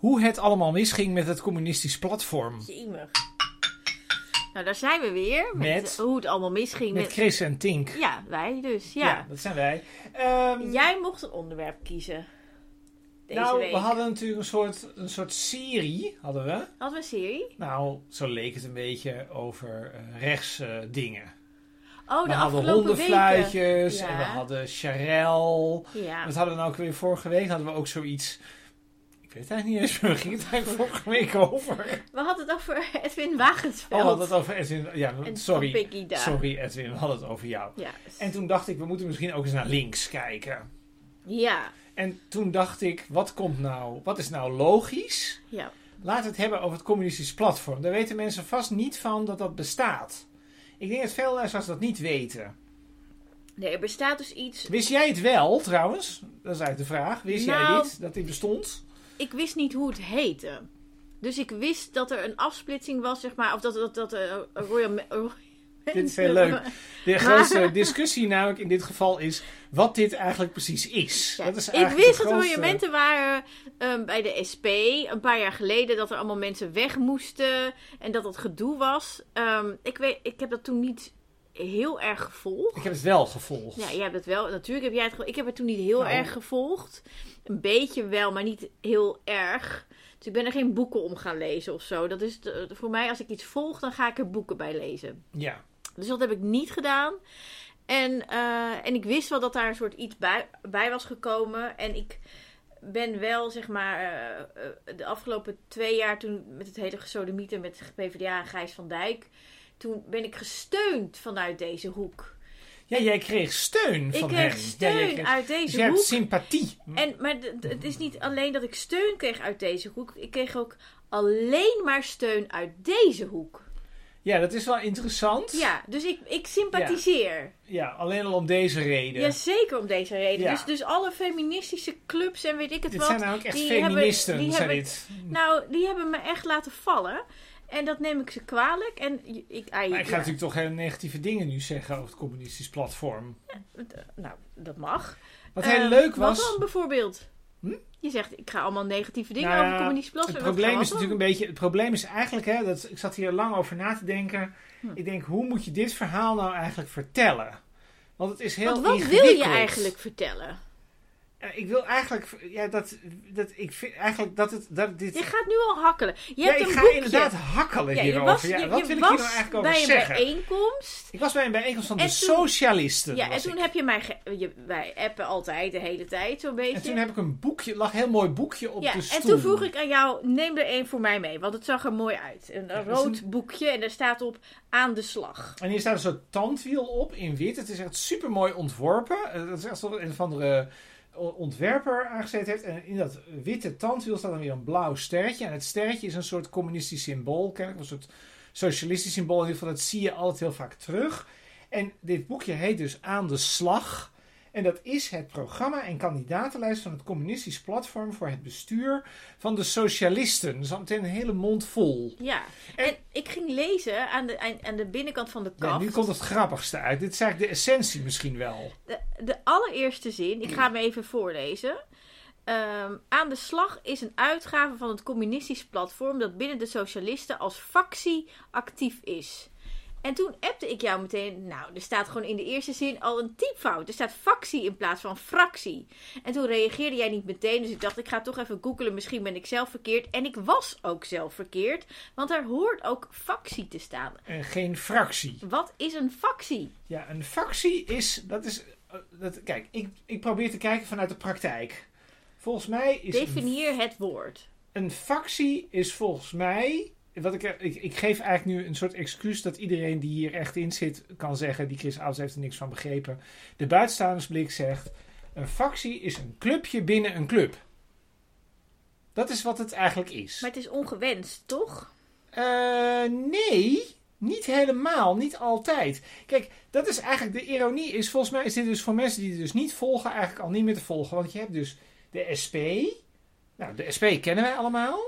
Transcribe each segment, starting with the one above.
hoe het allemaal misging met het communistisch platform. Jemig. Nou, daar zijn we weer. Met, Met- hoe het allemaal misging. Met Met, Chris en Tink. ja, wij dus. Ja. Ja, dat zijn wij. Ehm, Jij mocht een onderwerp kiezen. Deze nou, week. we hadden natuurlijk een soort, een soort serie, hadden we. Hadden we een serie? Nou, zo leek het een beetje over eh rechts eh, dingen. Oh, we de hadden hondenfluitjes en we hadden Charel. Ja. Wat hadden we nou ook weer vorige week? Hadden we ook zoiets... Ik weet het eigenlijk niet eens, maar waar ging het eigenlijk vorige week over? We hadden het over Edwin Oh, Wagensveld. we hadden het over Edwin. Ja, en sorry. Sorry Edwin, we hadden het over jou. Ja. En toen dacht ik, we moeten misschien ook eens naar links kijken. Ja. En toen dacht ik, wat komt nou, wat is nou logisch? Ja. We het hebben over het communistisch platform. Daar weten mensen vast niet van dat dat bestaat. Ik denk dat veel luisteraars dat niet weten. Nee, er bestaat dus iets... Wist jij het wel, trouwens? Dat is eigenlijk de vraag. Wist jij Nou, dit, dat dit bestond? Ik wist niet hoe het heette. Dus ik wist dat er een afsplitsing was, zeg maar. Of dat, dat, dat eh, Royal... Dit is heel leuk. De grootste discussie namelijk in dit geval is wat dit eigenlijk precies is. Ja, dat is ik eigenlijk wist dat er monumenten waren ehm, bij de SP een paar jaar geleden. Dat er allemaal mensen weg moesten. En dat dat gedoe was. Ehm, ik, weet, ik heb dat toen niet heel erg gevolgd. Ik heb het wel gevolgd. Ja, jij hebt het wel. Natuurlijk heb jij het gevolgd. Ik heb het toen niet heel Nou. erg gevolgd. Een beetje wel, maar niet heel erg. Dus ik ben er geen boeken om gaan lezen of zo. Dat is de- voor mij, als ik iets volg, dan ga ik er boeken bij lezen. Ja. Dus dat heb ik niet gedaan. En, eh, en ik wist wel dat daar een soort iets bij, bij was gekomen. En ik ben wel, zeg maar, eh, eh, de afgelopen twee jaar toen met het hele gesodemieten met PvdA en Gijs van Dijk. Toen ben ik gesteund vanuit deze hoek. Ja, jij kreeg steun van ik kreeg steun kreeg- uit Dus deze je hebt hoek. sympathie. En, maar het is niet alleen dat ik steun kreeg uit deze hoek. Ik kreeg ook alleen maar steun uit deze hoek. Ja, dat is wel interessant. Ja, dus ik, ik sympathiseer. Ja, alleen al om deze reden. Ja, zeker om deze reden. Ja. Dus, dus alle feministische clubs en weet ik het dit wat. zijn namelijk echt die feministen. hebben- die hebben- dit. Nou, die hebben me echt laten vallen. En dat neem ik ze kwalijk. En ik, ik, ah, Maar ik ga ja, natuurlijk toch hele negatieve dingen nu zeggen over het communistisch platform. Nou, dat mag. Wat heel Eh, leuk was. Wat dan bijvoorbeeld? Hm? Je zegt, ik ga allemaal negatieve dingen Nou over communistisch Het platform. probleem Wat is natuurlijk een beetje. Het probleem is eigenlijk, hè, dat, ik zat hier lang over na te denken. Hm. Ik denk, hoe moet je dit verhaal nou eigenlijk vertellen? Want het is heel Want wat wil je eigenlijk vertellen? Ik wil eigenlijk, ja, dat, dat ik vind eigenlijk dat het, dat dit. Je gaat nu al hakkelen. Je ja, hebt ik een ga boekje. inderdaad hakkelen Ja, hierover. was, ja, wat wil ik hier nou eigenlijk over bij een zeggen? bijeenkomst. Ik was bij een bijeenkomst van En de toen- socialisten. Ja, en toen ik. heb je mij... je, wij appen altijd de hele tijd zo'n beetje. En toen heb ik een boekje, lag een heel mooi boekje op ja, de stoel. en toen vroeg ik aan jou, neem er één voor mij mee. Want het zag er mooi uit. Een, rood boekje en daar staat op aan de slag. En hier staat een soort tandwiel op in wit. Het is echt super mooi ontworpen. Eh, Dat is echt een van de ontwerper aangezet heeft. En in dat witte tandwiel staat dan weer een blauw sterretje. En het sterretje is een soort communistisch symbool. Kennelijk een soort socialistisch symbool. In ieder geval, dat zie je altijd heel vaak terug. En dit boekje heet dus Aan de Slag. En dat is het programma en kandidatenlijst van het communistisch platform voor het bestuur van de socialisten. Dus al meteen een hele mond vol. Ja, En- en, ik ging lezen aan de, aan, de binnenkant van de Ja, kaft. nu komt het grappigste uit. Dit is eigenlijk de essentie misschien wel. De, de allereerste zin, ik ga hem even voorlezen. Ehm, aan de slag is een uitgave van het communistisch platform dat binnen de socialisten als factie actief is. En toen appte ik jou meteen, nou, er staat gewoon in de eerste zin al een typfout. Er staat factie in plaats van fractie. En toen reageerde jij niet meteen, dus ik dacht, ik ga toch even googelen, misschien ben ik zelf verkeerd. En ik was ook zelf verkeerd, want er hoort ook factie te staan. En geen fractie. Wat is een factie? Ja, een factie is. Dat is eh, dat, kijk, ik, ik probeer te kijken vanuit de praktijk. Volgens mij is. Definieer het woord. een factie is volgens mij. Wat ik, ik, ik geef eigenlijk nu een soort excuus dat iedereen die hier echt in zit kan zeggen. Die Chris Ouders heeft er niks van begrepen. De buitenstaandersblik zegt. Een factie is een clubje binnen een club. Dat is wat het eigenlijk is. Maar het is ongewenst, toch? Eh, nee, niet helemaal, niet altijd. Kijk, dat is eigenlijk de ironie. Is volgens mij is dit dus voor mensen die het dus niet volgen, eigenlijk al niet meer te volgen. Want je hebt dus de SP. Nou, de SP kennen wij allemaal.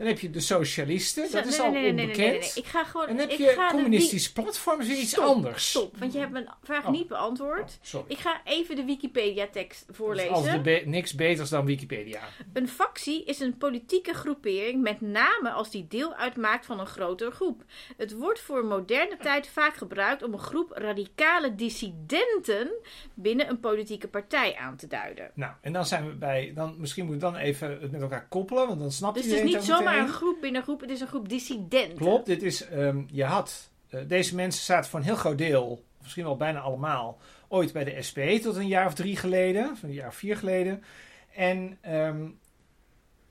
Dan heb je de socialisten, dat is al nee, nee, onbekend. Ik ga gewoon. En dan heb ik je de- communistisch platform, is iets Stop, anders. Stop, want je hebt mijn vraag Oh. niet beantwoord. Oh, sorry. Ik ga even de Wikipedia-tekst voorlezen. als de be- niks beters dan Wikipedia. Een factie is een politieke groepering, met name als die deel uitmaakt van een grotere groep. Het wordt voor moderne tijd vaak gebruikt om een groep radicale dissidenten binnen een politieke partij aan te duiden. Nou, en dan zijn we bij, dan, misschien moet ik dan even het met elkaar koppelen, want dan snapt Dus het is iedereen niet het zomaar een groep binnen een groep, het is een groep dissidenten. Klopt, dit is, ehm, je had, eh, deze mensen zaten voor een heel groot deel, misschien wel bijna allemaal, ooit bij de SP tot een jaar of drie geleden, of een jaar of vier geleden. En ehm,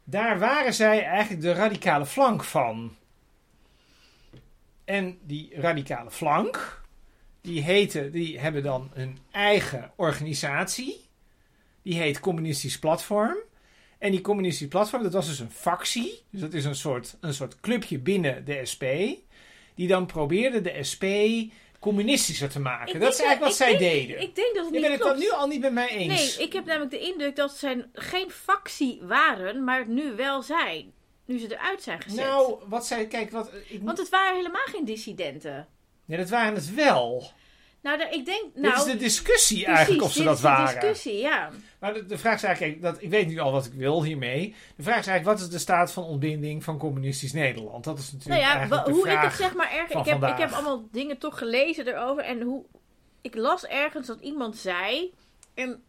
daar waren zij eigenlijk de radicale flank van. En die radicale flank, die, heten, die hebben dan een eigen organisatie. Die heet Communistisch Platform. En die Communistisch Platform, dat was dus een factie. Dus dat is een soort, een soort clubje binnen de SP. Die dan probeerde de SP communistischer te maken. Ik dat is eigenlijk wat zij denk- deden. Ik denk dat het Je niet bent het dan nu al niet met mij eens. Nee, ik heb namelijk de indruk dat ze geen factie waren, maar het nu wel zijn. Nu ze eruit zijn gezet. nou, wat zij, kijk, wat, ik, Want het waren helemaal geen dissidenten. nee, dat waren het wel. Nou, ik denk... dit Nou, is de discussie precies, eigenlijk of ze dit dat is de waren. discussie, ja. Maar de, de vraag is eigenlijk, dat, ik weet nu al wat ik wil hiermee. De vraag is eigenlijk, wat is de staat van ontbinding van communistisch Nederland? Dat is Nou natuurlijk ja, eigenlijk de hoe vraag. ik het zeg maar erg... Ik heb, ik heb allemaal dingen toch gelezen erover. En hoe... Ik las ergens dat iemand zei... En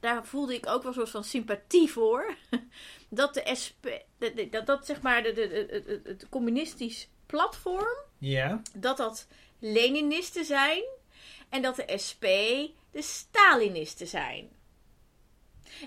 daar voelde ik ook wel een soort van sympathie voor. Dat de SP... Dat, dat, dat zeg maar de, de, het communistisch platform... Ja, dat dat Leninisten zijn en dat de SP de Stalinisten zijn.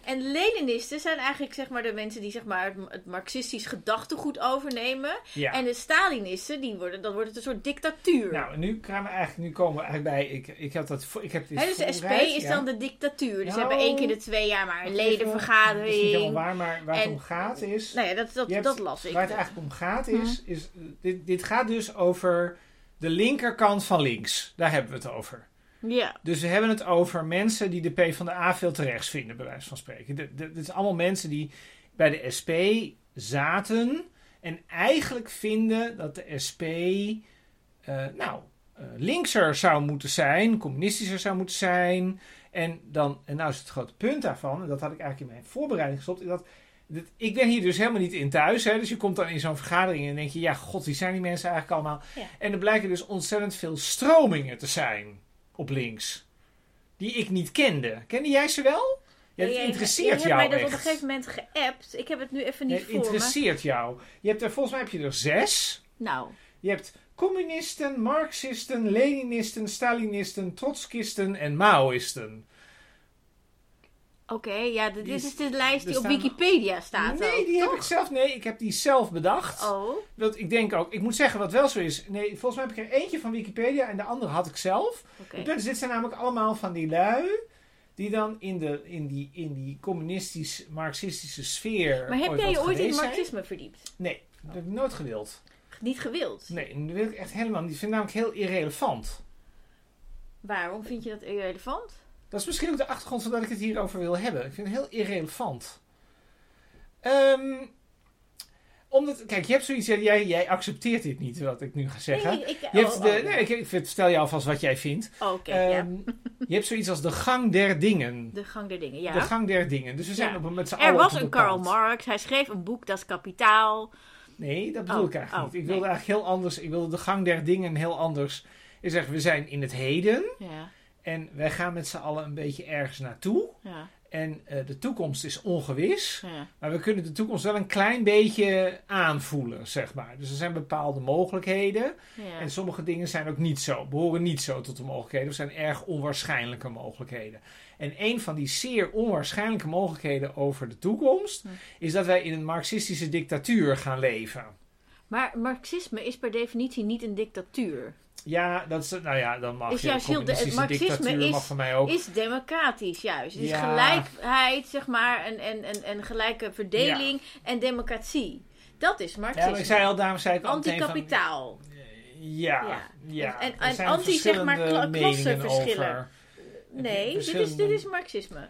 En Leninisten zijn eigenlijk zeg maar de mensen die zeg maar het, marxistisch gedachtegoed overnemen. ja. En de Stalinisten, die worden, dan wordt het een soort dictatuur. nou, nu, gaan we eigenlijk, nu komen we eigenlijk bij, ik, ik heb dat, ik heb dit Hè, dus de SP is ja. dan de dictatuur. Dus ze Nou, hebben één keer de twee jaar maar een ledenvergadering. Dat is niet helemaal waar, maar waar het om gaat is... Nou ja, dat, dat, hebt- dat las ik. Waar het eigenlijk om gaat is, is eh, dit, dit gaat dus over de linkerkant van links. Daar hebben we het over. Ja, Dus we hebben het over mensen die de PvdA veel te rechts vinden, bij wijze van spreken. Dit, is allemaal mensen die bij de SP zaten en eigenlijk vinden dat de SP, eh, nou, eh, linkser zou moeten zijn, communistischer zou moeten zijn. En dan, en nou is het grote punt daarvan, en dat had ik eigenlijk in mijn voorbereiding gestopt, dat ik ben hier dus helemaal niet in thuis. Hè, dus je komt dan in zo'n vergadering en denk je, ja, god, wie zijn die mensen eigenlijk allemaal? Ja. En er blijken dus ontzettend veel stromingen te zijn op links. Die ik niet kende. Kende jij ze wel? Ja, interesseert jij hebt jou mij dat op een gegeven moment geappt. Ik heb het nu even niet voor me. interesseert jou. Je hebt er, volgens mij heb je er zes. Nou, Je hebt communisten, marxisten, leninisten, stalinisten, trotskisten en maoïsten. Oké. ja, dit is- is de lijst die op Wikipedia staat nee, ook, die heb ik zelf. Nee, ik heb die zelf bedacht. Oh, Want ik denk ook, ik moet zeggen wat wel zo is. Nee, volgens mij heb ik er eentje van Wikipedia en de andere had ik zelf. oké. Is, dit zijn namelijk allemaal van die lui. Die dan in, de, in die, in die communistisch-marxistische sfeer. Maar heb jij je ooit in zijn. marxisme verdiept? Nee, dat heb ik nooit gewild. Niet gewild. Nee, dat wil ik echt helemaal niet. Ik vind het namelijk heel irrelevant. Waarom vind je dat irrelevant? Dat is misschien ook de achtergrond van dat ik het hierover wil hebben. Ik vind het heel irrelevant. Ehm, omdat, kijk, je hebt zoiets, jij, jij accepteert dit niet, wat ik nu ga zeggen. Nee, ik, Je hebt oh, de, oh, nee, ik, vertel je alvast wat jij vindt. Oké, ja. Ehm, Je hebt zoiets als de gang der dingen. De gang der dingen, ja. De gang der dingen. Dus we zijn Ja. op een met z'n allen er op was een Karl Marx. Hij schreef een boek, Dat is Kapitaal. Nee, dat bedoel Oh, ik eigenlijk oh, niet. Ik nee. wilde eigenlijk heel anders. Ik wilde de gang der dingen heel anders. Ik zeg, we zijn in het heden. Ja, En wij gaan met z'n allen een beetje ergens naartoe. ja, En eh, de toekomst is ongewis. ja. Maar we kunnen de toekomst wel een klein beetje aanvoelen, zeg maar. Dus er zijn bepaalde mogelijkheden. ja. En sommige dingen zijn ook niet zo, behoren niet zo tot de mogelijkheden. Of zijn erg onwaarschijnlijke mogelijkheden. En een van die zeer onwaarschijnlijke mogelijkheden over de toekomst... Hm. is dat wij in een marxistische dictatuur gaan leven. Maar marxisme is per definitie niet een dictatuur. Ja, dat is, nou ja, dan mag Is je juist heel de- het marxisme is- mag van mij ook. Is democratisch juist. Het is Ja. gelijkheid, zeg maar, en, en, en, en gelijke verdeling en democratie. Dat is ja, marxisme. ik zei al, daarom zei ik al meteen van... Anticapitaal. Ja, Ja. ja. En- en- anti, zeg maar, klassenverschillen. Nee, dit is, dit is marxisme.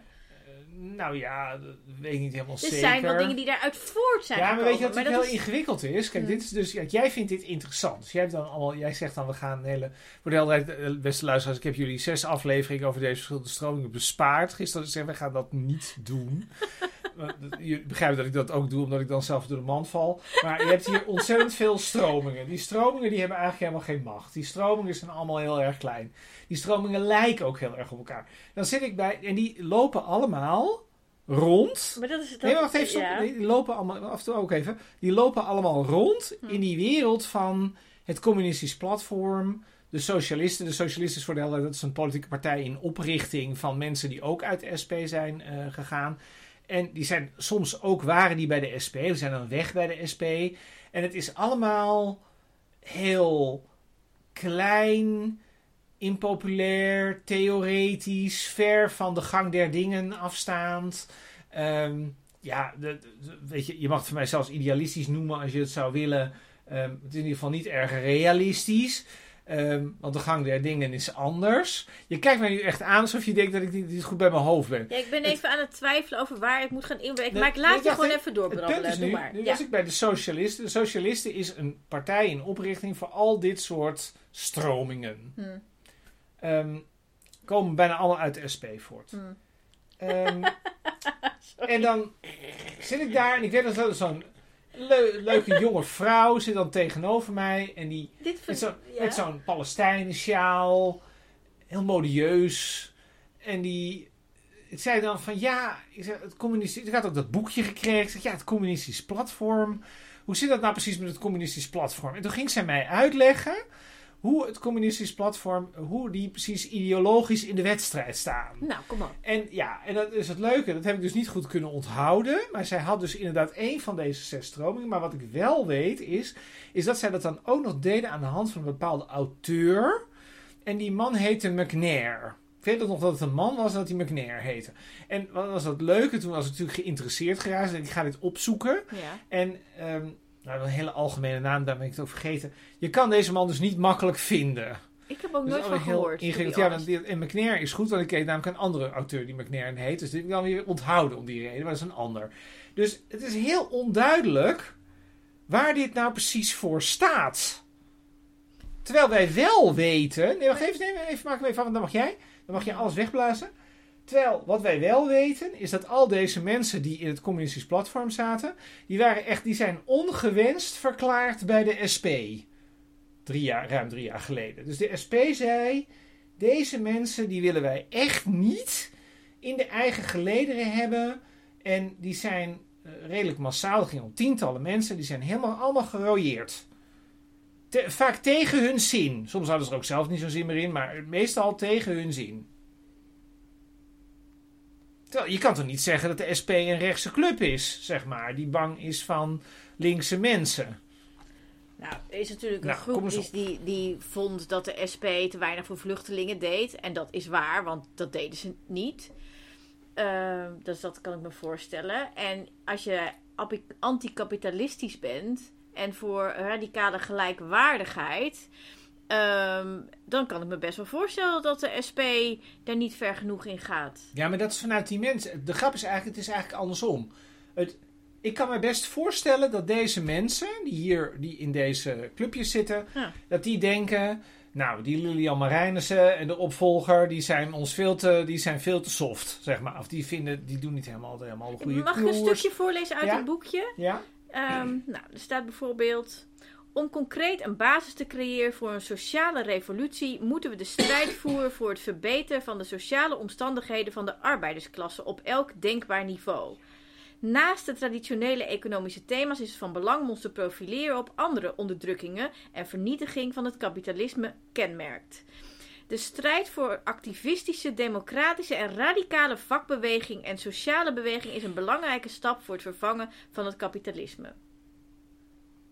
Nou ja, dat weet ik niet helemaal Er zeker. zijn wel dingen die daaruit voort zijn Ja, maar weet je wat dat heel is- ingewikkeld is? Kijk, Hmm. dit is dus, kijk, jij vindt dit interessant. Dus jij, hebt dan allemaal, jij zegt dan, we gaan een hele... Voor de helderheid, eh, beste luisteraars, ik heb jullie zes afleveringen over deze verschillende stromingen bespaard. Gisteren zei we gaan dat niet doen. Je begrijpt dat ik dat ook doe, omdat ik dan zelf door de man val. Maar je hebt hier ontzettend veel stromingen. Die stromingen die hebben eigenlijk helemaal geen macht. Die stromingen zijn allemaal heel erg klein. Die stromingen lijken ook heel erg op elkaar. Dan zit ik bij... En die lopen allemaal rond... Maar dat is... Dat, Nee, wacht even. Stop. ja. Nee, die lopen allemaal, af en toe ook even. Die lopen allemaal rond Hm. in die wereld van het communistisch platform. De socialisten. De socialisten is voor de helderheid, dat is een politieke partij in oprichting van mensen die ook uit de SP zijn eh, gegaan. En die zijn soms ook waren die bij de SP. Die zijn dan weg bij de SP. En het is allemaal heel klein, impopulair, theoretisch, ver van de gang der dingen afstaand. Ehm, ja, de- weet je, je mag het voor mij zelfs idealistisch noemen als je het zou willen. Ehm, het is in ieder geval niet erg realistisch. Ehm, want de gang der dingen is anders. Je kijkt mij nu echt aan alsof je denkt dat ik niet, niet goed bij mijn hoofd ben. Ja, ik ben even aan het twijfelen over waar ik moet gaan inwerken. Nee, maar ik laat je gewoon even- even Het punt doorbrabbelen. nu, maar. nu Ja. was ik bij de Socialisten. De Socialisten is een partij in oprichting voor al dit soort stromingen. Hm, Ehm, komen bijna allemaal uit de SP voort. hm. Ehm, en dan zit ik daar en ik weet dat zo'n leu- leuke jonge vrouw zit dan tegenover mij. En die Dit met, vind zo, ja. met zo'n Palestijnen-sjaal. Heel modieus. En die ik zei dan van ja, ik, het communistisch, ik had ook dat boekje gekregen. Ik zeg ja, het communistisch platform. Hoe zit dat nou precies met het communistisch platform? En toen ging zij mij uitleggen hoe het communistisch platform, hoe die precies ideologisch in de wedstrijd staan. Nou, kom op. En ja, en dat is het leuke. Dat heb ik dus niet goed kunnen onthouden. Maar zij had dus inderdaad één van deze zes stromingen. Maar wat ik wel weet is, is dat zij dat dan ook nog deden aan de hand van een bepaalde auteur. En die man heette McNair. Ik weet ook nog dat het een man was en dat hij McNair heette. En wat was dat leuke? Toen was ik natuurlijk geïnteresseerd geraakt. En ik ga dit opzoeken. Ja. En ehm, nou, een hele algemene naam, daar ben ik het ook vergeten. Je kan deze man dus niet makkelijk vinden. Ik heb ook Dus nooit van gehoord. ingewikkeld. Ja, want en McNair is goed, want ik ken namelijk een andere auteur die McNair heet. Dus ik dan weer onthouden om die reden, maar dat is een ander. Dus het is heel onduidelijk waar dit nou precies voor staat. Terwijl wij wel weten. Nee, wacht even, nee, even maak hem even af, want dan mag jij. Dan mag je alles wegblazen. Terwijl wat wij wel weten, is dat al deze mensen die in het communistisch platform zaten, die, waren echt, die zijn ongewenst verklaard bij de SP. Drie jaar, ruim drie jaar geleden. Dus de SP zei, deze mensen die willen wij echt niet in de eigen gelederen hebben. En die zijn eh, redelijk massaal, het ging om tientallen mensen, die zijn helemaal allemaal gerooieerd. Vaak tegen hun zin. Soms hadden ze er ook zelf niet zo'n zin meer in, maar meestal tegen hun zin. Terwijl, je kan toch niet zeggen dat de SP een rechtse club is, zeg maar, die bang is van linkse mensen. Nou, er is natuurlijk een Nou, groep op. die, die vond dat de SP te weinig voor vluchtelingen deed. En dat is waar, want dat deden ze niet. Ehm, dus dat kan ik me voorstellen. En als je api- anticapitalistisch bent en voor radicale gelijkwaardigheid, ehm, dan kan ik me best wel voorstellen dat de SP daar niet ver genoeg in gaat. Ja, maar dat is vanuit die mensen. De grap is eigenlijk, het is eigenlijk andersom. Het, ik kan me best voorstellen dat deze mensen, die hier die in deze clubjes zitten, Ja. dat die denken, nou, die Lilian Marijnissen en de opvolger, die zijn ons veel te, die zijn veel te soft, zeg maar. Of die vinden, die doen niet helemaal, helemaal de goede Mag ik een stukje voorlezen uit Ja. het boekje? Ja? Ehm, nou, er staat bijvoorbeeld. Om concreet een basis te creëren voor een sociale revolutie, moeten we de strijd voeren voor het verbeteren van de sociale omstandigheden van de arbeidersklasse op elk denkbaar niveau. Naast de traditionele economische thema's is het van belang om ons te profileren op andere onderdrukkingen en vernietiging van het kapitalisme kenmerkt. De strijd voor activistische, democratische en radicale vakbeweging en sociale beweging is een belangrijke stap voor het vervangen van het kapitalisme.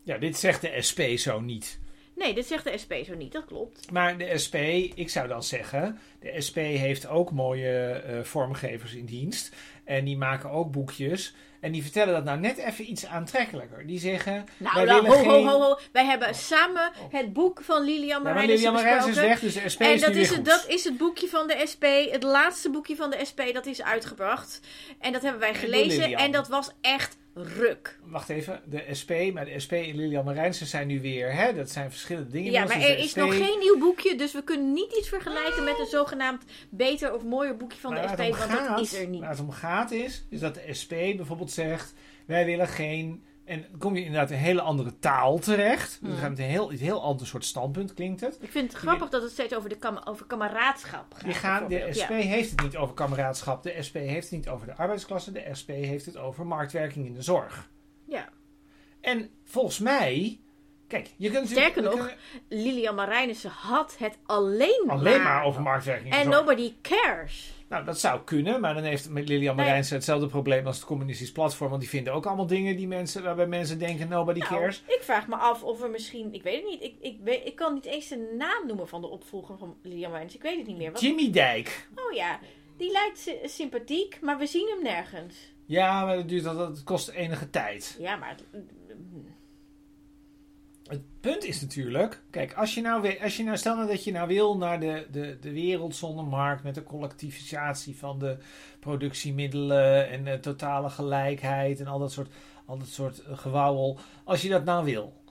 Ja, dit zegt de SP zo niet. Nee, dit zegt de SP zo niet, dat klopt. Maar de SP, ik zou dan zeggen, de SP heeft ook mooie eh, vormgevers in dienst. En die maken ook boekjes. En die vertellen dat nou net even iets aantrekkelijker. Die zeggen, Nou, wij nou, ho, geen... ho, ho, ho. Wij hebben samen het boek van Lilian Ja, maar Marijnissen Lilian is weg, dus de SP En is dat is, het, dat is het boekje van de SP, het laatste boekje van de SP dat is uitgebracht. En dat hebben wij gelezen en dat was echt ruk. Wacht even, de SP, maar de SP en Lilian Marijnsen zijn nu weer, hè? Dat zijn verschillende dingen. Ja, inmiddels. maar Dus er is nog geen nieuw boekje, dus we kunnen niet iets vergelijken met een zogenaamd beter of mooier boekje van Maar de SP, want gaat- dat is er niet. Waar het om gaat is, is dat de SP bijvoorbeeld zegt, wij willen geen... En dan kom je inderdaad in een hele andere taal terecht. Dus Hmm. we gaan met een heel, een heel ander soort standpunt, klinkt het. Ik vind het grappig dat het steeds over, de kam over kameraadschap gaat. Die gaan, de. SP heeft het niet over kameraadschap. De SP heeft het niet over de arbeidsklasse. De SP heeft het over marktwerking in de zorg. Ja. En volgens mij... Kijk, je kunt Sterker we nog, kunnen Lilian Marijnissen had het alleen, alleen maar over marktwerking in de En zorg. nobody cares. Nou, dat zou kunnen, maar dan heeft met Lilian Nee. Marijnse hetzelfde probleem als het communistisch platform. Want die vinden ook allemaal dingen die mensen, waarbij mensen denken, nobody Nou, cares. ik vraag me af of er misschien, ik weet het niet, ik, ik, weet, ik kan niet eens de naam noemen van de opvolger van Lilian Marijnissen. Ik weet het niet meer. Wat, Jimmy Dijk. oh ja, die lijkt sy- sympathiek, maar we zien hem nergens. Ja, maar dat, duurt, dat, dat kost enige tijd. Ja, maar Het punt is natuurlijk, kijk, als je nou, als je nou stel nou dat je nou wil naar de, de, de wereld zonder markt met de collectivisatie van de productiemiddelen en de totale gelijkheid en al dat soort, al dat soort eh, gewauwel. Als je dat nou wil,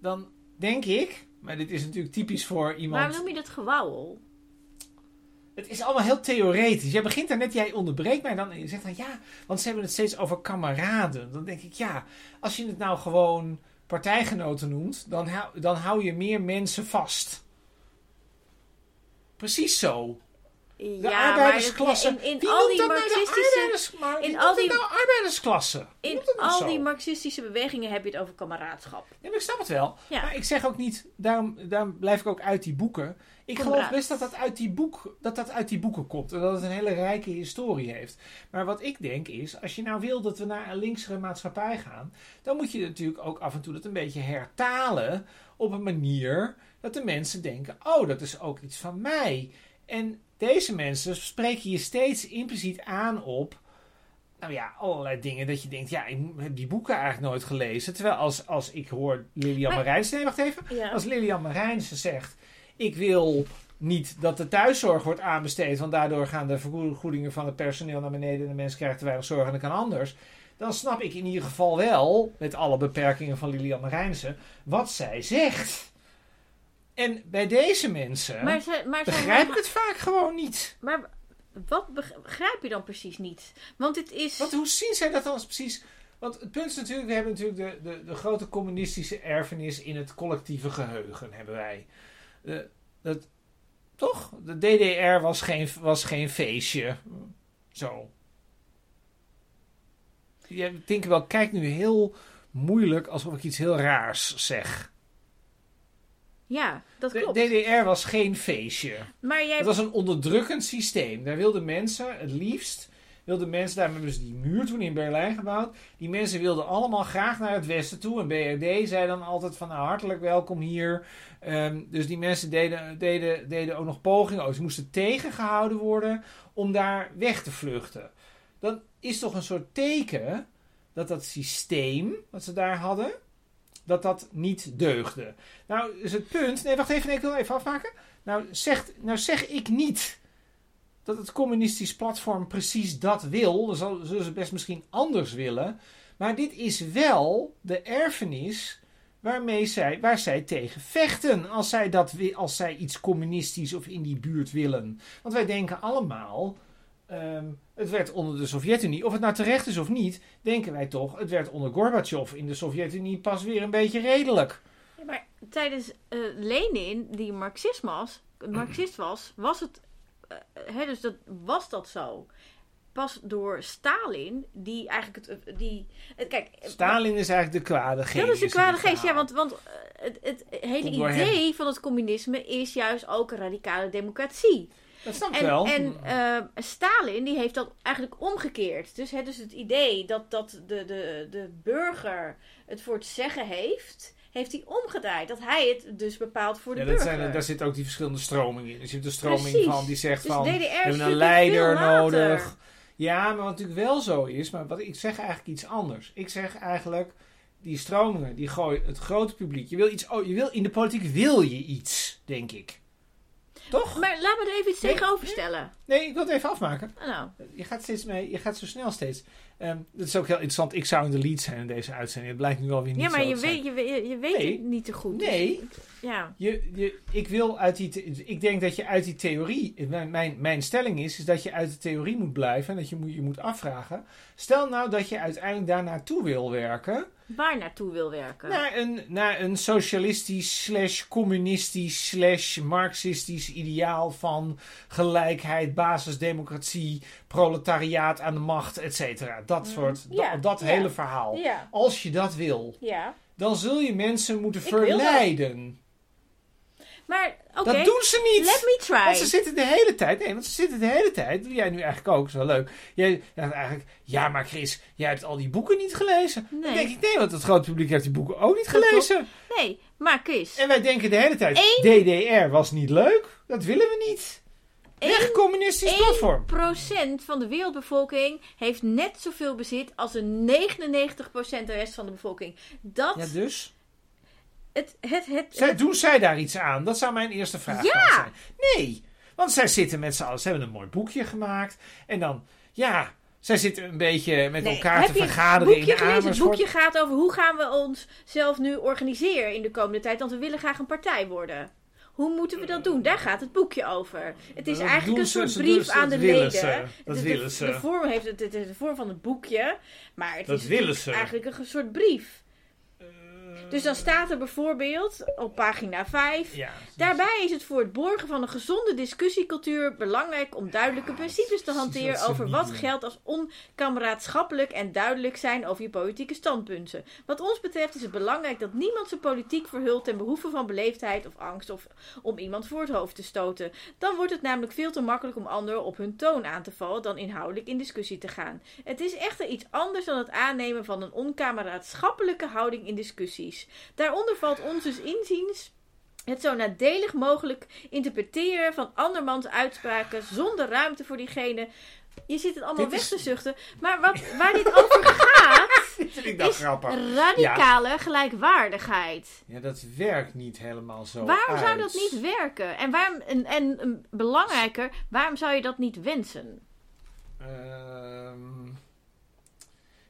dan denk ik, maar dit is natuurlijk typisch voor iemand. waarom noem je dat gewauwel? Het is allemaal heel theoretisch. Jij begint daar net, jij onderbreekt mij dan en je zegt dan ja, want ze hebben het steeds over kameraden. Dan denk ik ja, als je het nou gewoon partijgenoten noemt, dan hou, dan hou je meer mensen vast. Precies zo. De ja, arbeidersklasse. maar in, in Wie al die nou marxistische, arbeiders, maar in al die- nou arbeidersklasse? Wie in nou al zo? die marxistische bewegingen heb je het over kameraadschap. Ja, maar ik snap het wel. Ja. Maar ik zeg ook niet, daarom, daarom blijf ik ook uit die boeken. Ik geloof best dat dat, uit die boek, dat dat uit die boeken komt. En dat het een hele rijke historie heeft. Maar wat ik denk is, als je nou wil dat we naar een linksere maatschappij gaan. Dan moet je natuurlijk ook af en toe dat een beetje hertalen. Op een manier dat de mensen denken, oh dat is ook iets van mij. En deze mensen spreken je steeds impliciet aan op nou ja, allerlei dingen dat je denkt, ja, ik heb die boeken eigenlijk nooit gelezen. Terwijl als, als ik hoor Lilian Maar- Marijnse, nee, wacht even. Ja. Als Lilian Marijnse zegt, ik wil niet dat de thuiszorg wordt aanbesteed, want daardoor gaan de vergoedingen van het personeel naar beneden en de mensen krijgen te weinig zorg en dat kan anders. Dan snap ik in ieder geval wel, met alle beperkingen van Lilian Marijnse, wat zij zegt. En bij deze mensen Maar, ze, maar, ze- begrijp ik het vaak gewoon niet. maar wat begrijp je dan precies niet? Want het is... Want hoe zien zij dat dan precies? Want het punt is natuurlijk, we hebben natuurlijk de, de, de grote communistische erfenis in het collectieve geheugen, hebben wij. De, dat, toch? De DDR was geen, was geen feestje. Zo. Je denkt wel, kijk nu heel moeilijk alsof ik iets heel raars zeg. Ja, dat De klopt. DDR was geen feestje. maar jij... Het was een onderdrukkend systeem. Daar wilden mensen het liefst. Wilden mensen, daarom hebben ze die muur toen in Berlijn gebouwd. Die mensen wilden allemaal graag naar het westen toe. En BRD zei dan altijd van nou, hartelijk welkom hier. Ehm, dus die mensen deden, deden, deden ook nog pogingen. Oh, ze moesten tegengehouden worden om daar weg te vluchten. Dan is toch een soort teken dat dat systeem wat ze daar hadden, dat dat niet deugde. Nou is het punt. Nee, wacht even, nee, ik wil even afmaken. Nou, zegt, nou zeg ik niet dat het communistisch platform precies dat wil. Dan zullen ze best misschien anders willen. Maar dit is wel de erfenis waarmee zij, waar zij tegen vechten. Als zij, dat, als zij iets communistisch of in die buurt willen. Want wij denken allemaal. ehm, het werd onder de Sovjet-Unie, of het nou terecht is of niet, denken wij toch, het werd onder Gorbachev in de Sovjet-Unie pas weer een beetje redelijk. Ja, maar tijdens eh, Lenin, die marxist was, was het... eh, hè, dus dat, was dat zo. Pas door Stalin, die eigenlijk het... eh, Die, eh, kijk, Stalin is eigenlijk de kwade geest. Dat is een in kwade geest, ja, want, want het, het hele idee van het communisme is juist ook een radicale democratie. Dat snap ik En, wel. en eh, Stalin die heeft dat eigenlijk omgekeerd. Dus, hè, dus het idee dat, dat de, de, de burger het voor het zeggen heeft, heeft hij omgedraaid. Dat hij het dus bepaalt voor de ja, dat burger. zijn, daar zitten ook die verschillende stromingen in. Er zit een stroming Precies. van die zegt Dus van, DDR we hebben een leider nodig. Ja, maar wat natuurlijk wel zo is, maar wat ik zeg eigenlijk iets anders. Ik zeg eigenlijk, die stromingen, die gooien het grote publiek. Je wil iets, oh, je wil, in de politiek wil je iets, denk ik. Toch? Maar laat me er even iets Nee, tegenover stellen. Nee, ik wil het even afmaken. Nou, Je gaat steeds mee, je gaat zo snel steeds. Ehm dat is ook heel interessant. Ik zou in de lead zijn in deze uitzending. Het blijkt nu alweer niet ja, maar zo je weet, je, weet- je weet Nee. het niet te goed. dus- Nee, Ja. je, je, ik wil uit die. Ik denk dat je uit die theorie. Mijn, mijn, mijn stelling is, is dat je uit de theorie moet blijven. En dat je moet, je moet afvragen. Stel nou dat je uiteindelijk daar naartoe wil werken. Waar naartoe wil werken. Naar een, naar een socialistisch, slash communistisch, slash marxistisch ideaal van gelijkheid, basisdemocratie, proletariaat aan de macht, et cetera. Dat Mhm. soort, Ja, dat, dat ja. hele verhaal. Ja, Als je dat wil, dan zul je mensen moeten Ik dat. verleiden. Maar, oké, Dat doen ze niet. let me try. Want ze zitten de hele tijd, nee, want ze zitten de hele tijd, doe jij nu eigenlijk ook, is wel leuk. Jij eigenlijk, ja maar Chris, jij hebt al die boeken niet gelezen. Dan Nee. denk ik, nee, want het grote publiek heeft die boeken ook niet Dat gelezen. Nee, maar Chris. En wij denken de hele tijd, Eén- DDR was niet leuk, dat willen we niet. Weg communistisch platform. 1% van de wereldbevolking heeft net zoveel bezit als een 99% de rest van de bevolking. Dat, Ja, dus? het, het, het, Zij, doen zij daar iets aan? Dat zou mijn eerste vraag Ja. zijn. Nee, want zij zitten met z'n allen, ze hebben een mooi boekje gemaakt. En dan, ja, zij zitten een beetje met Nee, elkaar heb te vergaderen in boekje gelezen? Het boekje gaat over hoe gaan we ons zelf nu organiseren in de komende tijd, want we willen graag een partij worden. Hoe moeten we dat doen? Daar gaat het boekje over. Het is Dat eigenlijk een soort brief aan de leden. ze, dat de, de- willen ze. De vorm heeft het, is de vorm van het boekje, maar het Dat is willen ze. eigenlijk een soort brief. Dus dan staat er bijvoorbeeld op pagina 5. Ja. Daarbij is het voor het borgen van een gezonde discussiecultuur belangrijk om duidelijke principes te hanteren over wat geldt als onkameraadschappelijk en duidelijk zijn over je politieke standpunten. Wat ons betreft is het belangrijk dat niemand zijn politiek verhult ten behoeve van beleefdheid of angst of om iemand voor het hoofd te stoten. Dan wordt het namelijk veel te makkelijk om anderen op hun toon aan te vallen dan inhoudelijk in discussie te gaan. Het is echter iets anders dan het aannemen van een onkameraadschappelijke houding in Daaronder valt ons dus inziens het zo nadelig mogelijk interpreteren van andermans uitspraken zonder ruimte voor diegene. Je zit het allemaal Dit weg is- te zuchten. Maar wat, waar dit over gaat, is grappig. radicale gelijkwaardigheid. Ja, dat werkt niet helemaal zo Waarom zou dat niet werken? En, waarom, en, en belangrijker, waarom zou je dat niet wensen? Ehm,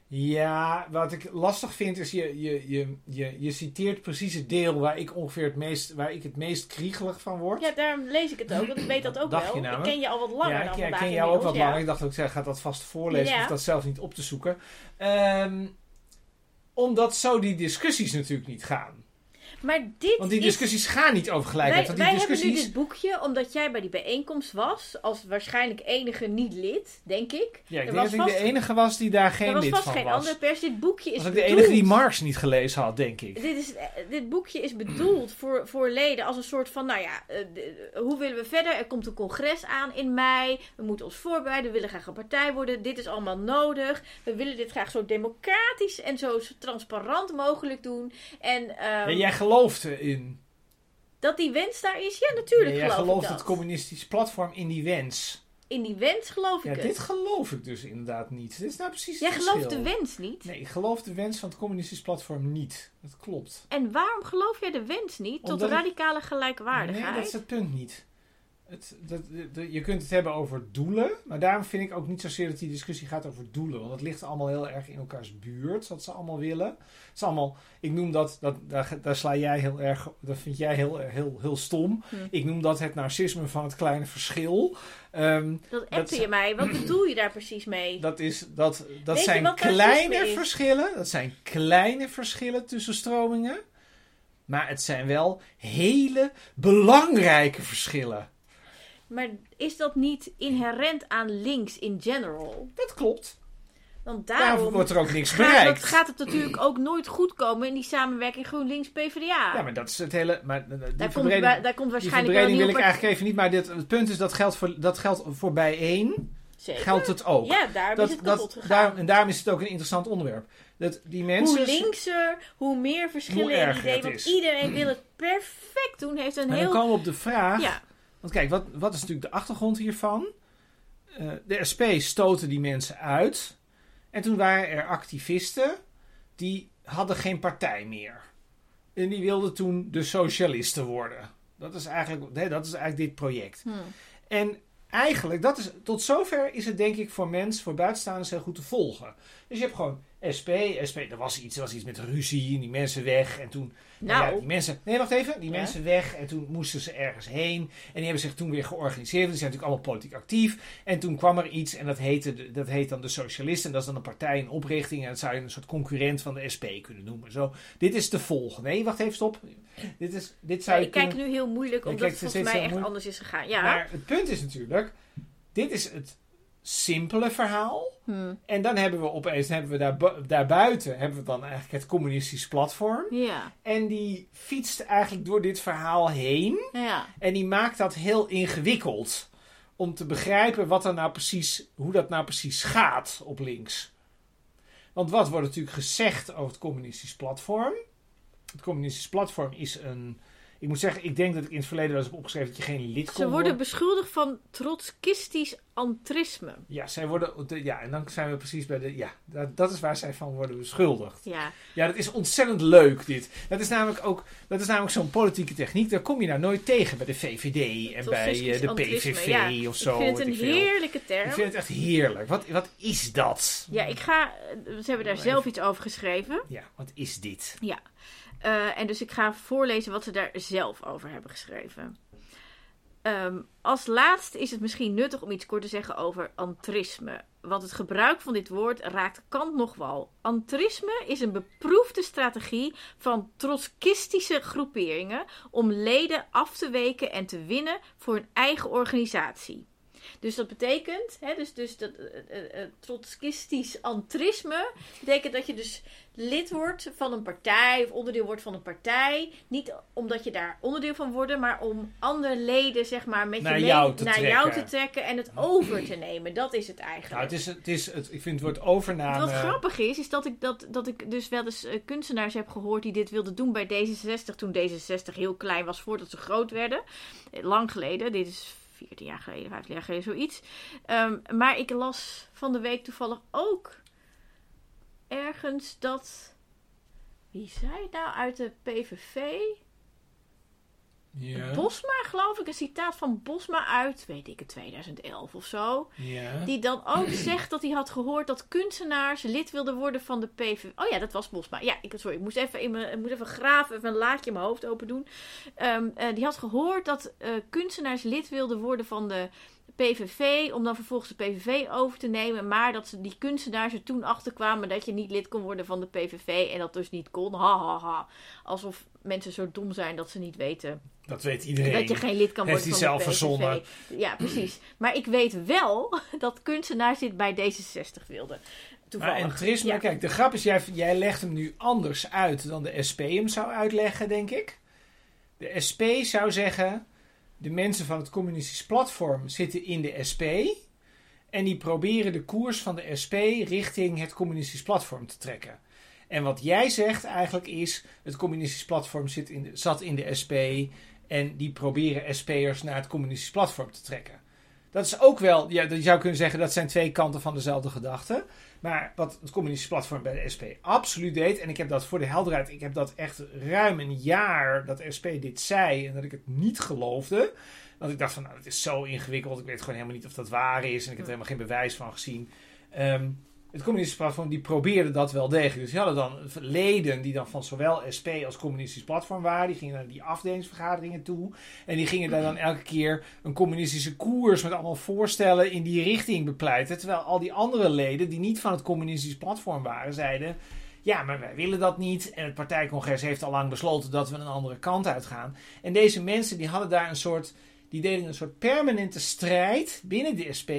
ja, wat ik lastig vind is, je, je, je, je, je citeert precies het deel waar ik ongeveer het meest, waar ik het meest kriegelig van word. Ja, daarom lees ik het ook, want ik weet dat ook Dacht je wel. Ik ken je al wat langer ja, dan ik, ja, ik ken jou ook wat ja. langer. Ik dacht ook, zij gaat dat vast voorlezen, Ja. of dat zelf niet op te zoeken. Ehm, omdat zo die discussies natuurlijk niet gaan. Maar dit Want die is discussies gaan niet over gelijkheid. Wij, die wij hebben nu dit boekje omdat jij bij die bijeenkomst was. Als waarschijnlijk enige niet-lid, denk ik. Ja, ik er denk was dat ik de vast- enige was die daar er geen was lid vast van geen was. andere pers. Dit boekje is was ook de enige die Marx niet gelezen had, denk ik. Dit, is, eh, dit boekje is bedoeld voor, voor leden als een soort van, nou ja, eh, de- hoe willen we verder? Er komt een congres aan in mei. We moeten ons voorbereiden. We willen graag een partij worden. Dit is allemaal nodig. We willen dit graag zo democratisch en zo transparant mogelijk doen. En ehm, Ja, jij gelooft erin. dat die wens daar is, ja, natuurlijk Ja, jij geloof gelooft ik dat. het communistisch platform in die wens. In die wens geloof Ja, ik dit het. geloof ik dus inderdaad niet. Dit is nou precies Jij gelooft de wens niet. Nee, ik geloof de wens van het communistisch platform niet. Dat klopt. En waarom geloof jij de wens niet tot Omdat radicale gelijkwaardigheid? Nee, dat is het punt niet. Het, dat, de- de- je kunt het hebben over doelen, maar daarom vind ik ook niet zozeer dat die discussie gaat over doelen. Want het ligt allemaal heel erg in elkaars buurt, wat ze allemaal willen. Het is allemaal, ik noem dat, dat daar, daar sla jij heel erg, dat vind jij heel, heel, heel stom. Hm. Ik noem dat het narcisme van het kleine verschil. Ehm, Dat appte je mij. Wat bedoel je daar precies mee? dat is, dat, dat zijn kleine verschillen. Dat zijn kleine verschillen tussen stromingen. Maar het zijn wel hele belangrijke verschillen. Maar is dat niet inherent aan links in general? Dat klopt. Want Daarom daarom wordt er ook niks gaat, bereikt. dat gaat het natuurlijk ook nooit goed komen in die samenwerking GroenLinks-PVDA. Ja, maar dat is het hele. Maar eh, die daar, komt, verbreding, wa- daar komt die waarschijnlijk verbreding wil ik part- eigenlijk even niet. Maar dit, het punt is dat geldt voor, dat geldt voor bijeen. Zeker. Geldt het ook. Ja, daar dat, is het kapot dat, gegaan. daarom, en daarom is het ook een interessant onderwerp. Dat die mensen. hoe linkser, hoe meer verschillen Hoe in ideeën. Want iedereen wil het perfect doen. Heeft een Maar dan heel... komen we op de vraag. Ja, Want kijk, wat, wat is natuurlijk de achtergrond hiervan? eh, de SP stoten die mensen uit. En toen waren er activisten die hadden geen partij meer. En die wilden toen de socialisten worden. Dat is eigenlijk, nee, dat is eigenlijk dit project. Hm. En eigenlijk, dat is, tot zover is het denk ik voor mensen, voor buitenstaanders heel goed te volgen. Dus je hebt gewoon SP, SP, er was iets, er was iets met ruzie en die mensen weg. En toen, Nou. ja, die mensen, nee wacht even, die Ja. mensen weg en toen moesten ze ergens heen. En die hebben zich toen weer georganiseerd, die zijn natuurlijk allemaal politiek actief. En toen kwam er iets en dat, heette, de- dat heet dan de Socialisten. En dat is dan een partij in oprichting en dat zou je een soort concurrent van de SP kunnen noemen. Zo, dit is te volgen. Nee, wacht even, stop. Dit, is, dit Ja, zou je ik kijk nu heel moeilijk, omdat het volgens mij echt moeilijk. anders is gegaan. Ja. Maar het punt is natuurlijk, dit is het simpele verhaal. Hm. En dan hebben we opeens, hebben we daar, bu- daarbuiten, hebben we dan eigenlijk het communistisch platform. Ja. En die fietst eigenlijk door dit verhaal heen. Ja. En die maakt dat heel ingewikkeld. Om te begrijpen wat er nou precies, hoe dat nou precies gaat op links. Want wat wordt natuurlijk gezegd over het communistisch platform? Het communistisch platform is een. Ik moet zeggen, ik denk dat ik in het verleden wel eens heb opgeschreven dat je geen lid kon Ze worden worden. beschuldigd van trotskistisch antrisme. Ja, zij worden, ja, en dan zijn we precies bij de. Ja, dat, dat is waar zij van worden beschuldigd. Ja. Ja, dat is ontzettend leuk, dit. Dat is namelijk ook. Dat is namelijk zo'n politieke techniek. Daar kom je nou nooit tegen bij de VVD en bij eh, de PVV ja. of zo. ik vind het een heerlijke Ik term. vind het echt heerlijk. Wat, wat is dat? Ja, ik ga... Ze hebben daar zelf iets over geschreven. Ja, wat is dit? Ja. Eh, en dus ik ga voorlezen wat ze daar zelf over hebben geschreven. Ehm, als laatste is het misschien nuttig om iets kort te zeggen over antrisme. Want het gebruik van dit woord raakt kant nog wel. Antrisme is een beproefde strategie van trotskistische groeperingen om leden af te weken en te winnen voor hun eigen organisatie. Dus dat betekent, hè, dus, dus dat eh, eh, eh, trotskistisch antrisme betekent dat je dus lid wordt van een partij of onderdeel wordt van een partij. Niet omdat je daar onderdeel van wordt, maar om andere leden zeg maar met Naar je mee jou te naar jou te trekken. en het over te nemen. Dat is het eigenlijk. Nou, het is, het is het, ik vind het woord overname. Wat grappig is, is dat ik, dat, dat ik dus wel eens kunstenaars heb gehoord die dit wilden doen bij D66. Toen D66 heel klein was voordat ze groot werden. Lang geleden, dit is 14 jaar geleden, 15 jaar geleden, zoiets. Ehm, maar ik las van de week toevallig ook ergens dat. Wie zei nou uit de PVV? Bosma, geloof ik. Een citaat van Bosma uit, weet ik het, 2011 of zo. ja. Die dan ook zegt dat hij had gehoord dat kunstenaars lid wilden worden van de PVV. Oh ja, dat was Bosma. Ja, ik, sorry, ik moest even, in mijn, ik moest even graven, even een laadje in mijn hoofd open doen. Ehm, eh, die had gehoord dat eh, kunstenaars lid wilden worden van de PVV, om dan vervolgens de PVV over te nemen. Maar dat ze, die kunstenaars er toen achter kwamen dat je niet lid kon worden van de PVV en dat dus niet kon. Ha ha ha. Alsof mensen zo dom zijn dat ze niet weten Dat weet iedereen. dat je geen lid kan worden van zelf de PVV. verzonnen. Ja, precies. Maar ik weet wel dat kunstenaars dit bij D66 wilden. Maar Toevallig. entrisme, Ja. kijk, de grap is, jij, jij legt hem nu anders uit dan de SP hem zou uitleggen, denk ik. De SP zou zeggen, de mensen van het communistisch platform zitten in de SP. En die proberen de koers van de SP richting het communistisch platform te trekken. En wat jij zegt eigenlijk is, het communistisch platform zit in zat in de SP. En die proberen SP'ers naar het communistisch platform te trekken. Dat is ook wel, ja, je zou kunnen zeggen dat zijn twee kanten van dezelfde gedachte. Maar wat het communistisch platform bij de SP absoluut deed, en ik heb dat voor de helderheid, ik heb dat echt ruim een jaar dat de SP dit zei en dat ik het niet geloofde. Want ik dacht van, nou, het is zo ingewikkeld, ik weet gewoon helemaal niet of dat waar is en ik heb er helemaal geen bewijs van gezien. Ehm, het communistisch platform die probeerde dat wel degelijk. Dus die hadden dan leden die dan van zowel SP als communistisch platform waren. Die gingen naar die afdelingsvergaderingen toe. En die gingen daar dan elke keer een communistische koers met allemaal voorstellen in die richting bepleiten. Terwijl al die andere leden die niet van het communistisch platform waren, zeiden... Ja, maar wij willen dat niet. En het partijcongres heeft al lang besloten dat we een andere kant uitgaan. En deze mensen die hadden daar een soort... Die deden een soort permanente strijd binnen de SP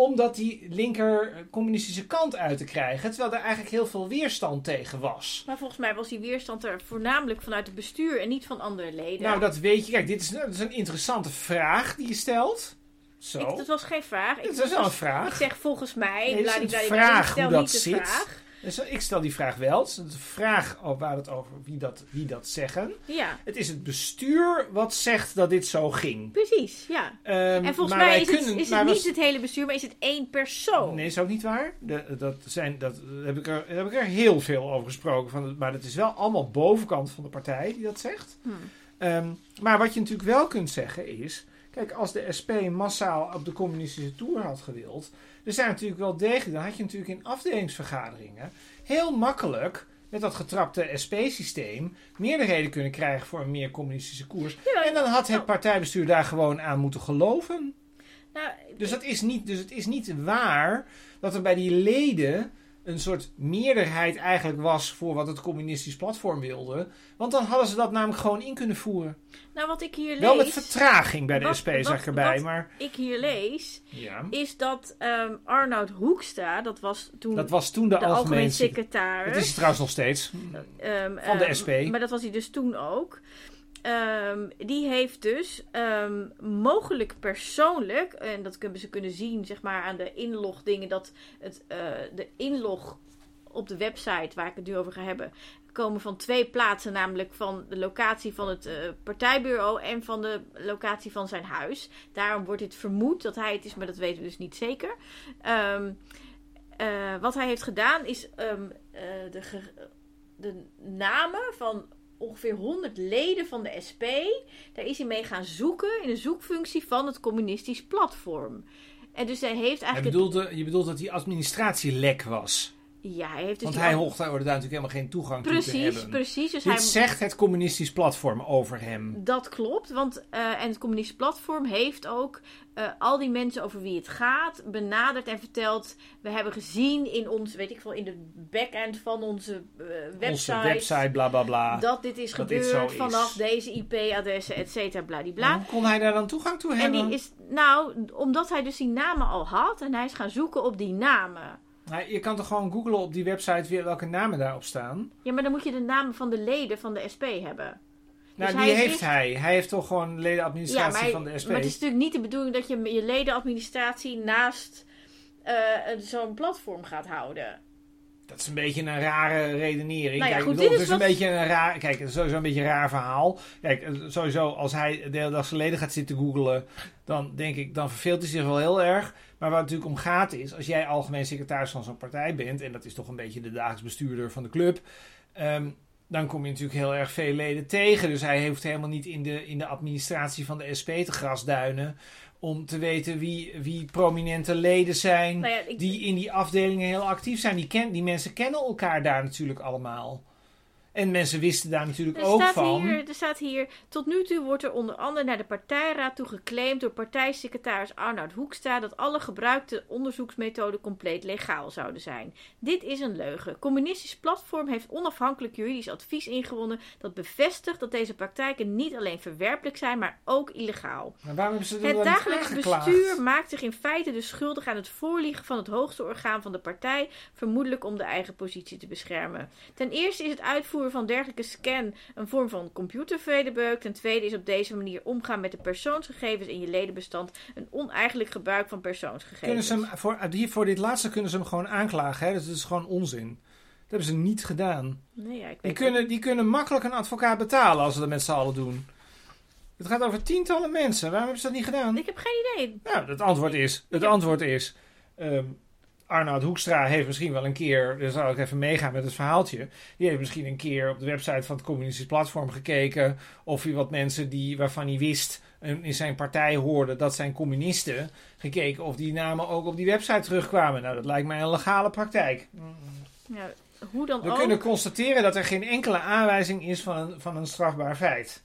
om dat die linker communistische kant uit te krijgen. Terwijl er eigenlijk heel veel weerstand tegen was. Maar volgens mij was die weerstand er voornamelijk vanuit het bestuur en niet van andere leden. Nou, dat weet je. Kijk, dit is, dat is een interessante vraag die je stelt. Zo. Ik, dat was geen vraag. Ik, Dit is wel een ik vraag. zeg volgens mij, Nee, is een vraag ik stel hoe dat niet de zit. vraag. Dus ik stel die vraag wel. Het is een vraag waar het over wie dat, wie dat zeggen. Ja, Het is het bestuur wat zegt dat dit zo ging. precies. Ja. Ehm, En volgens mij is het, kunnen- is maar het was- niet het hele bestuur, maar is het één persoon. Nee, is ook niet waar. De, dat zijn, dat, daar heb, ik er, heb ik er heel veel over gesproken. Van, maar dat is wel allemaal bovenkant van de partij die dat zegt. Hm. Ehm, maar wat je natuurlijk wel kunt zeggen is... Kijk, als de SP massaal op de communistische tour had gewild... Er zijn natuurlijk wel degelijk... Dan had je natuurlijk in afdelingsvergaderingen... heel makkelijk met dat getrapte SP-systeem... meerderheden kunnen krijgen voor een meer communistische koers. Ja, En dan had het nou. partijbestuur daar gewoon aan moeten geloven. nou, Dus, dat is niet, dus het is niet waar dat er bij die leden een soort meerderheid eigenlijk was voor wat het communistisch platform wilde. Want dan hadden ze dat namelijk gewoon in kunnen voeren. nou, wat ik hier lees, Wel met vertraging bij de Wat- SP, wat- zeg ik erbij. wat- maar ik hier lees, ja, is dat ehm Arnoud Hoekstra, dat was toen dat was toen de, de algemeen algemeen secretaris. Het is het trouwens nog steeds. Ehm, Van de ehm, SP. Maar dat was hij dus toen ook. Ehm, die heeft dus ehm, mogelijk persoonlijk, en dat kunnen ze kunnen zien zeg maar, aan de inlogdingen, dat het, eh, de inlog op de website waar ik het nu over ga hebben, komen van twee plaatsen, namelijk van de locatie van het eh, partijbureau en van de locatie van zijn huis. Daarom wordt dit vermoed dat hij het is, maar dat weten we dus niet zeker. Ehm, eh, wat hij heeft gedaan is de, de namen van ongeveer 100 leden van de SP. Daar is hij mee gaan zoeken in de zoekfunctie van het communistisch platform. En dus hij heeft eigenlijk. bedoelt, je bedoelt dat die administratielek was. Ja, hij heeft dus Want die hij hoort daar natuurlijk helemaal geen toegang toe te Precies, hebben. precies. Dus Dit hij, zegt het communistisch platform over hem. Dat klopt, want eh, en het communistisch platform heeft ook eh, al die mensen over wie het gaat benaderd en verteld. We hebben gezien in ons, weet ik veel, in de backend van onze eh, website, Onze website, bla bla bla. dat dit is dat dit gebeurd is. vanaf deze IP-adressen, et cetera, bladibla. Hoe kon hij daar dan toegang toe En hebben? die is, nou, omdat hij dus die namen al had en hij is gaan zoeken op die namen. Nou, je kan toch gewoon googlen op die website weer welke namen daarop staan? Ja, maar dan moet je de namen van de leden van de SP hebben. Nou, Dus die hij is heeft niet- hij. Hij heeft toch gewoon ledenadministratie Ja, van de SP. maar het is natuurlijk niet de bedoeling dat je je ledenadministratie naast een- zo'n platform gaat houden. Dat is een beetje een rare redenering. Nou ja, Kijk, goed, bedoel, dit het is een beetje een raar. Kijk, het is sowieso een beetje een raar verhaal. Kijk, eh, sowieso als hij de hele dag zijn leden gaat zitten googelen, dan denk ik, dan verveelt hij zich wel heel erg. Maar waar het natuurlijk om gaat is, als jij algemeen secretaris van zo'n partij bent, en dat is toch een beetje de dagelijks bestuurder van de club, ehm, dan kom je natuurlijk heel erg veel leden tegen. Dus hij hoeft helemaal niet in de, in de administratie van de SP te grasduinen om te weten wie, wie prominente leden zijn Nou ja, ik, die in die afdelingen heel actief zijn. Die, ken, die mensen kennen elkaar daar natuurlijk allemaal. En mensen wisten daar natuurlijk er, ook staat van. hier, er staat hier, tot nu toe wordt er onder andere naar de partijraad toe geclaimd door partijsecretaris Arnoud Hoekstra dat alle gebruikte onderzoeksmethoden compleet legaal zouden zijn. Dit is een leugen. Communistisch Platform heeft onafhankelijk juridisch advies ingewonnen dat bevestigt dat deze praktijken niet alleen verwerpelijk zijn, maar ook illegaal. Maar waarom hebben ze Het dagelijks bestuur maakt zich in feite dus schuldig aan het voorliegen van het hoogste orgaan van de partij, vermoedelijk om de eigen positie te beschermen. Ten eerste is het uitvoeren van dergelijke scan een vorm van computervredebeuk. Ten tweede is op deze manier omgaan met de persoonsgegevens in je ledenbestand een oneigenlijk gebruik van Kunnen persoonsgegevens. ze hem voor, hier, voor dit laatste kunnen ze hem gewoon aanklagen. Hè? Dus dat is gewoon onzin. Dat hebben ze niet gedaan. Nee, ja, ik Die kunnen, die kunnen makkelijk een advocaat betalen als ze dat met z'n allen doen. Het gaat over tientallen mensen. Waarom hebben ze dat niet gedaan? Ik heb geen idee. Nou, het antwoord is... Het antwoord is... ehm, Arnoud Hoekstra heeft misschien wel een keer... Daar zal ik even meegaan met het verhaaltje. Die heeft misschien een keer op de website van het communistisch platform gekeken... of hij wat mensen die, waarvan hij wist... in zijn partij hoorde dat zijn communisten... gekeken of die namen ook op die website terugkwamen. Nou, dat lijkt mij een legale praktijk. Ja, hoe dan We ook. kunnen constateren dat er geen enkele aanwijzing is van een, van een strafbaar feit.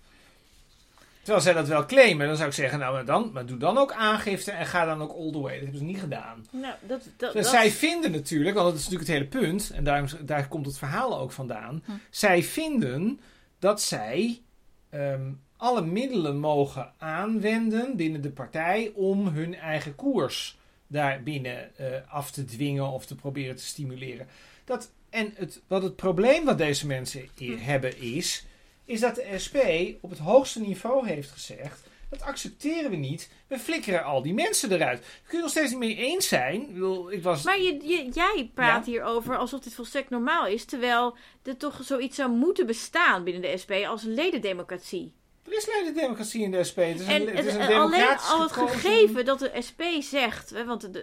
Terwijl zij dat wel claimen, dan zou ik zeggen, nou maar dan, maar doe dan ook aangifte en ga dan ook all the way. Dat hebben ze niet gedaan. Nou, dat, dat, Dus dat- zij vinden natuurlijk, want dat is natuurlijk het hele punt, en daar, daar komt het verhaal ook vandaan. Hm. Zij vinden dat zij ehm, alle middelen mogen aanwenden binnen de partij om hun eigen koers daarbinnen eh af te dwingen of te proberen te stimuleren. Dat, en het, wat het probleem wat deze mensen Hm. hebben is, is dat de SP op het hoogste niveau heeft gezegd Dat accepteren we niet. We flikkeren al die mensen eruit. Daar kun je nog steeds niet mee eens zijn. Ik, bedoel, ik was... Maar je, je- jij praat Ja. hierover alsof dit volstrekt normaal is. Terwijl er toch zoiets zou moeten bestaan binnen de SP als een ledendemocratie. Er is democratie in de SP. Het is En een, het het- is een en alleen al het gekozen- gegeven dat de SP zegt, hè, want de,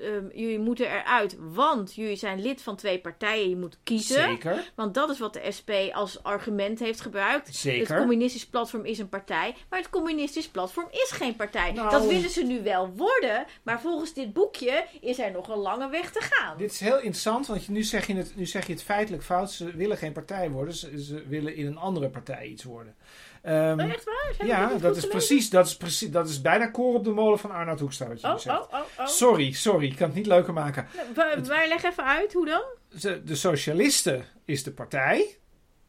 eh, eh, jullie moeten eruit, want jullie zijn lid van twee partijen, je moet kiezen. Zeker, Want dat is wat de SP als argument heeft gebruikt. Het zeker. communistisch platform is een partij, maar het communistisch platform is geen partij. Nou. Dat willen ze nu wel worden, maar volgens dit boekje is er nog een lange weg te gaan. Dit is heel interessant, want nu zeg je het, nu zeg je het feitelijk fout. Ze willen geen partij worden, ze, ze willen in een andere partij iets worden. Ehm, Oh, echt waar? Zijn ja, dat is, precies, dat, is precies, dat is bijna koor op de molen van Arnoud Hoekstra, wat je Oh, zegt. oh. Sorry, sorry, ik kan het niet leuker maken. Nou, wa- Maar leg even uit, hoe dan? De, de Socialisten is de partij,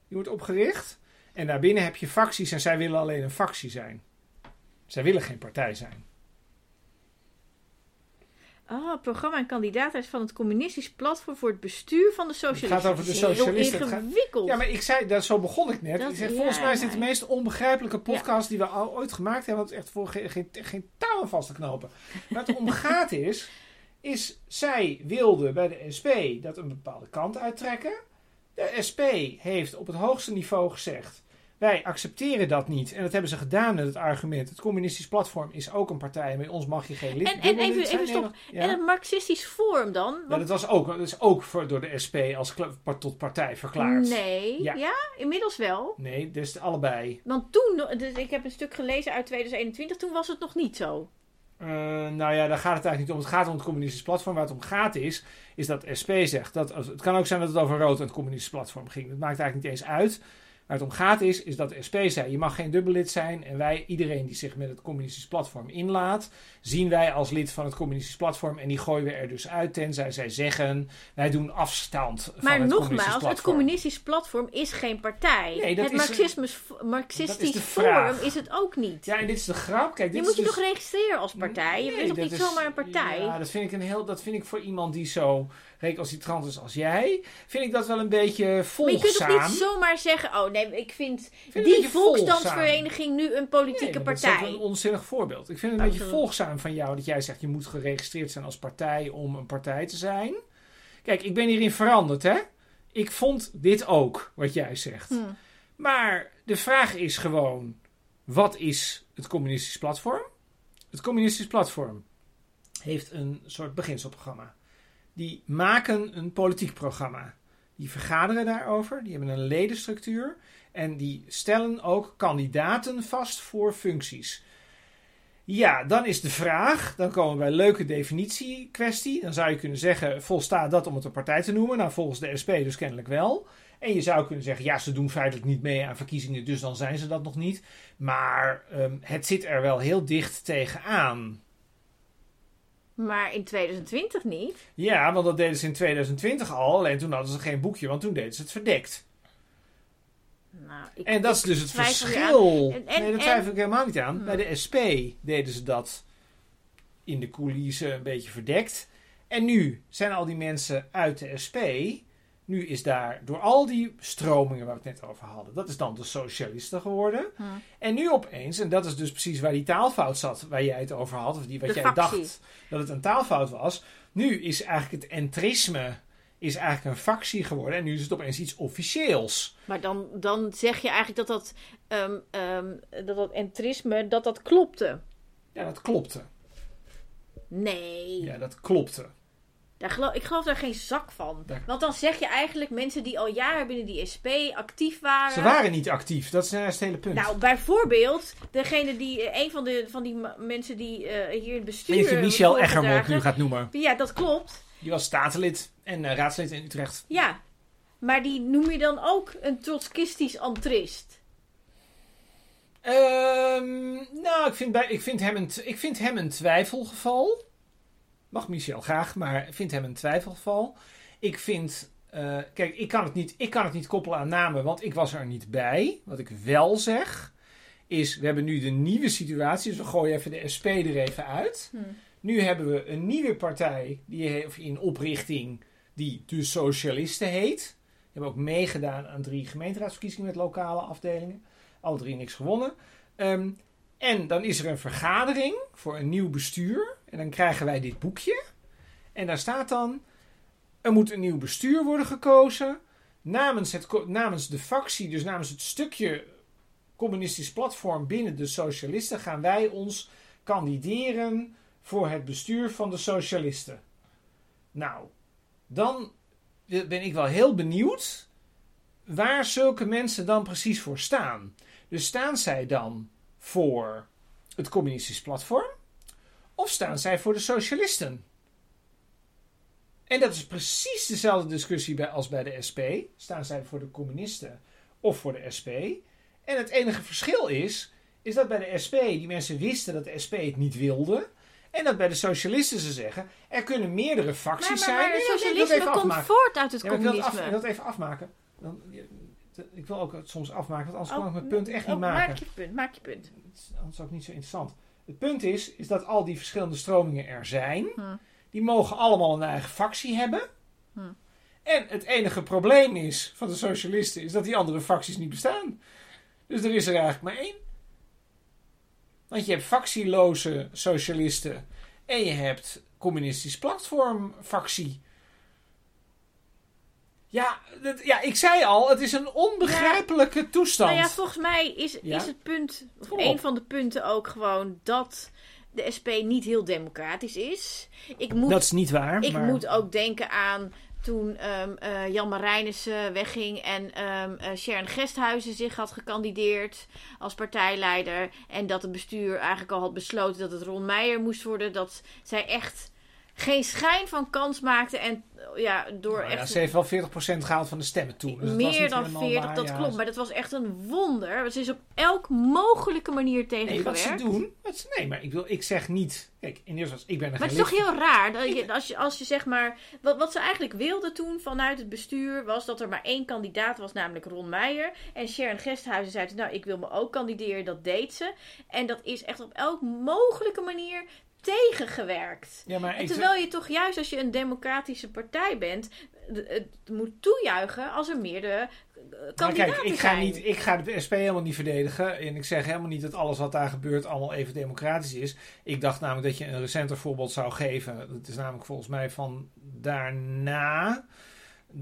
die wordt opgericht. En daarbinnen heb je facties en zij willen alleen een factie zijn. Zij willen geen partij zijn. Oh, programma en kandidaatlijst van het communistisch platform voor het bestuur van de socialisten. gaat over de is heel socialisten. Het gaat- ingewikkeld. Ja, maar ik zei, dat, zo begon ik net. Dat- ik zeg, ja, volgens mij is dit de meest onbegrijpelijke podcast die we al ooit gemaakt hebben. Want het is echt voor geen, geen, geen touw aan vast te knopen. Waar het om gaat is, is, zij wilde bij de SP dat een bepaalde kant uittrekken. De SP heeft op het hoogste niveau gezegd, wij accepteren dat niet. En dat hebben ze gedaan met het argument, het communistisch platform is ook een partij. En bij ons mag je geen lid En, en even, lid zijn. even stop. ja. En het marxistisch forum dan? Ja, Want, dat, was ook, dat is ook voor, door de SP als tot partij verklaard. nee. Ja. Ja. inmiddels wel. Nee, dus allebei. Want toen, dus ik heb een stuk gelezen uit 2021, toen was het nog niet zo. Eh, nou ja, daar gaat het eigenlijk niet om. Het gaat om het communistisch platform. Waar het om gaat is, is dat SP zegt dat. Het kan ook zijn dat het over rood en het communistisch platform ging. Dat maakt eigenlijk niet eens uit. Waar het om gaat is, is dat de SP zei: je mag geen dubbellid zijn. En wij, iedereen die zich met het communistisch platform inlaat, zien wij als lid van het communistisch platform. En die gooien we er dus uit, tenzij zij zeggen: wij doen afstand van Maar het nogmaals, communistisch het platform. communistisch platform is geen partij. Nee, dat het is marxistisch forum is het ook niet. Ja, en dit is de grap. Kijk, je dit moet is je dus- toch registreren als partij? je bent toch niet is- zomaar een partij? Ja, dat vind ik een heel. Dat vind ik voor iemand die zo recalcitrant is als jij. Vind ik dat wel een beetje maar je volgzaam. kunt toch niet zomaar zeggen, oh nee, ik vind die volksdansvereniging nu een politieke Nee, maar Dat is partij. een onzinnig voorbeeld. Ik vind het een beetje volgzaam van jou dat jij zegt je moet geregistreerd zijn als partij om een partij te zijn. Kijk, ik ben hierin veranderd, hè? Ik vond dit ook, wat jij zegt. Hm. Maar de vraag is gewoon: wat is het communistisch platform? Het communistisch platform heeft een soort beginselprogramma. Die maken een politiek programma. Die vergaderen daarover, die hebben een ledenstructuur en die stellen ook kandidaten vast voor functies. Ja, dan is de vraag, dan komen we bij een leuke definitie kwestie. Dan zou je kunnen zeggen, volstaat dat om het een partij te noemen? Nou, volgens de SP dus kennelijk wel. En je zou kunnen zeggen, ja, ze doen feitelijk niet mee aan verkiezingen, dus dan zijn ze dat nog niet. Maar ehm, het zit er wel heel dicht tegenaan. Maar in 2020 niet. Ja, want dat deden ze in 2020 al, alleen toen hadden ze geen boekje, want toen deden ze het verdekt. Nou, ik, En dat is dus het verschil. aan. En- en- nee, daar en- twijfel ik helemaal niet aan. Hmm. Bij de SP deden ze dat in de coulissen een beetje verdekt. En nu zijn al die mensen uit de SP. Nu is daar door al die stromingen waar we het net over hadden, dat is dan de socialisten geworden. Hm. En nu opeens, en dat is dus precies waar die taalfout zat, waar jij het over had, of die wat De jij factie. dacht dat het een taalfout was. Nu is eigenlijk het entrisme is eigenlijk een factie geworden en nu is het opeens iets officieels. Maar dan, dan zeg je eigenlijk dat dat, ehm, ehm, dat, dat entrisme, dat dat klopte. Ja, dat klopte. Nee. Ja, dat klopte. Daar geloof, ik geloof daar geen zak van. Daar- Want dan zeg je eigenlijk mensen die al jaren binnen die SP actief waren. Ze waren niet actief, dat is juist het hele punt. Nou, bijvoorbeeld, degene die, eh, een van, de, van die mensen die eh, hier in het bestuur. Weet je, Michel Eggermond nu gaat noemen. Ja, dat klopt. Die was statenlid en eh, raadslid in Utrecht. Ja. Maar die noem je dan ook een trotskistisch antrist. Ehm, nou, ik vind, bij, ik, vind hem een, ik vind hem een twijfelgeval. Mag Michel graag, maar ik vind hem een twijfelgeval. Ik vind... eh, kijk, ik kan, het niet, ik kan het niet koppelen aan namen, want ik was er niet bij. Wat ik wel zeg, is... We hebben nu de nieuwe situatie, dus we gooien even de SP er even uit. Nu hebben we een nieuwe partij die in oprichting die de Socialisten heet. Die hebben ook meegedaan aan drie gemeenteraadsverkiezingen met lokale afdelingen. Alle drie niks gewonnen. Ehm, En dan is er een vergadering voor een nieuw bestuur. En dan krijgen wij dit boekje. En daar staat dan: er moet een nieuw bestuur worden gekozen. Namens, het, namens de fractie, dus namens het stukje communistisch platform binnen de socialisten, gaan wij ons kandideren voor het bestuur van de socialisten. Nou, dan ben ik wel heel benieuwd waar zulke mensen dan precies voor staan. Dus staan zij dan voor het communistisch platform? Of staan zij voor de socialisten? En dat is precies dezelfde discussie bij, als bij de SP. Staan zij voor de communisten of voor de SP? En het enige verschil is, is dat bij de SP die mensen wisten dat de SP het niet wilde. En dat bij de socialisten ze zeggen, er kunnen meerdere Maar, facties maar, maar zijn. Wil het socialisme even komt afmaken. voort uit het Ja, maar ik, wil het af- communisme. ik wil het even afmaken. Dan, ik wil ook het soms afmaken, want anders Oh, kan ik mijn punt echt niet oh, maken. Maak je punt, maak je punt. Anders ook niet zo interessant. Het punt is, is dat al die verschillende stromingen er zijn. Hm. Die mogen allemaal een eigen factie hebben. Hm. En het enige probleem is van de socialisten is dat die andere facties niet bestaan. Dus er is er eigenlijk maar één. Want je hebt factieloze socialisten en je hebt communistisch platform factie. Ja, dat, ja, ik zei al, het is een onbegrijpelijke toestand. Nou ja, volgens mij is, Ja? is het punt, of Kom op. een van de punten ook gewoon dat de SP niet heel democratisch is. Ik moet, dat is niet waar. ik maar... moet ook denken aan toen ehm, eh, Jan Marijnissen wegging en eh, Sharon Gesthuizen zich had gekandideerd als partijleider. En dat het bestuur eigenlijk al had besloten dat het Ron Meijer moest worden. Dat zij echt geen schijn van kans maakte. En ja, door Nou ja, echt ze heeft wel 40% gehaald van de stemmen toen. Dus meer dan helemaal 40, waar, dat ja. klopt. Maar dat was echt een wonder. Ze is op elk mogelijke manier Nee, tegengewerkt. wat ze doen. Wat ze, nee, maar ik, wil, ik zeg niet. Kijk, in eerste instantie, ik ben er Maar het is toch heel raar dat je, als, je, als je zeg maar. Wat, wat ze eigenlijk wilde toen vanuit het bestuur was dat er maar één kandidaat was, namelijk Ron Meijer. En Sharon Gesthuizen zei: Nou, ik wil me ook kandideren. Dat deed ze. En dat is echt op elk mogelijke manier tegengewerkt. Ja, maar En terwijl je toch juist als je een democratische partij bent, het moet toejuichen als er meerdere eh, maar kandidaten kijk, ik ga, zijn. niet, ik ga de SP helemaal niet verdedigen. En ik zeg helemaal niet dat alles wat daar gebeurt allemaal even democratisch is. Ik dacht namelijk dat je een recenter voorbeeld zou geven. Dat is namelijk volgens mij van daarna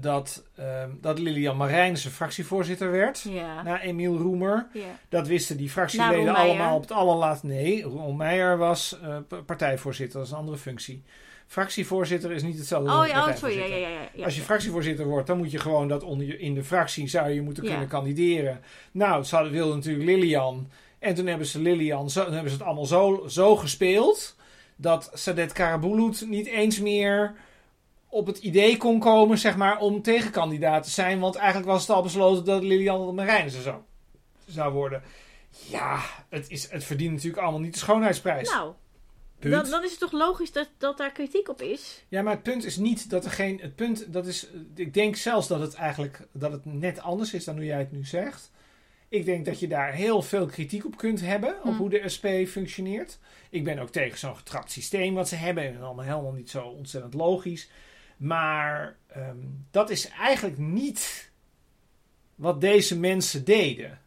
dat, ehm, dat Lilian Marijnissen fractievoorzitter werd. Ja. Na Emiel Roemer. ja. Dat wisten die fractieleden allemaal op het allerlaatste. Nee, Ron Meijer was eh, partijvoorzitter, dat is een andere functie. Fractievoorzitter is niet hetzelfde als Oh ja, oh, sorry. Ja, ja, ja, ja. Als je fractievoorzitter wordt, dan moet je gewoon dat onder je, in de fractie zou je moeten kunnen kandideren. Nou, ze wilden natuurlijk Lilian. En toen hebben ze Lilian, zo, hebben ze het allemaal zo, zo gespeeld. Dat Sadet Karabulut niet eens meer op het idee kon komen, zeg maar, om tegenkandidaat te zijn. Want eigenlijk was het al besloten dat Lilian Marijnissen zou, zou worden. Ja, het, is, het verdient natuurlijk allemaal niet de schoonheidsprijs. Nou, dan, dan is het toch logisch dat, dat daar kritiek op is? Ja, maar het punt is niet dat er geen. Het punt, dat is. Ik denk zelfs dat het eigenlijk. dat het net anders is dan hoe jij het nu zegt. Ik denk dat je daar heel veel kritiek op kunt hebben. op Hmm. hoe de SP functioneert. Ik ben ook tegen zo'n getrapt systeem wat ze hebben. En allemaal helemaal niet zo ontzettend logisch. Maar ehm, dat is eigenlijk niet. wat deze mensen deden.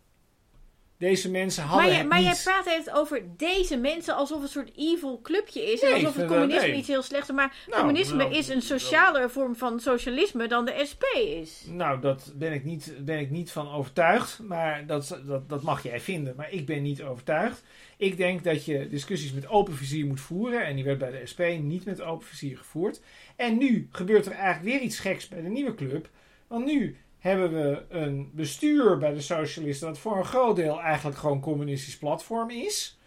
Deze mensen hadden Maar, je, het maar jij praat het over deze mensen alsof het een soort evil clubje is. Nee, en alsof het communisme nee. iets heel slechts is. Maar Nou, communisme nou, is een socialere vorm van socialisme dan de SP is. Nou, dat ben ik niet, ben ik niet van overtuigd. Maar dat, dat, dat mag jij vinden. Maar ik ben niet overtuigd. Ik denk dat je discussies met open vizier moet voeren. En die werd bij de SP niet met open vizier gevoerd. En nu gebeurt er eigenlijk weer iets geks bij de nieuwe club. Want nu hebben we een bestuur bij de socialisten... dat voor een groot deel eigenlijk gewoon communistisch platform is.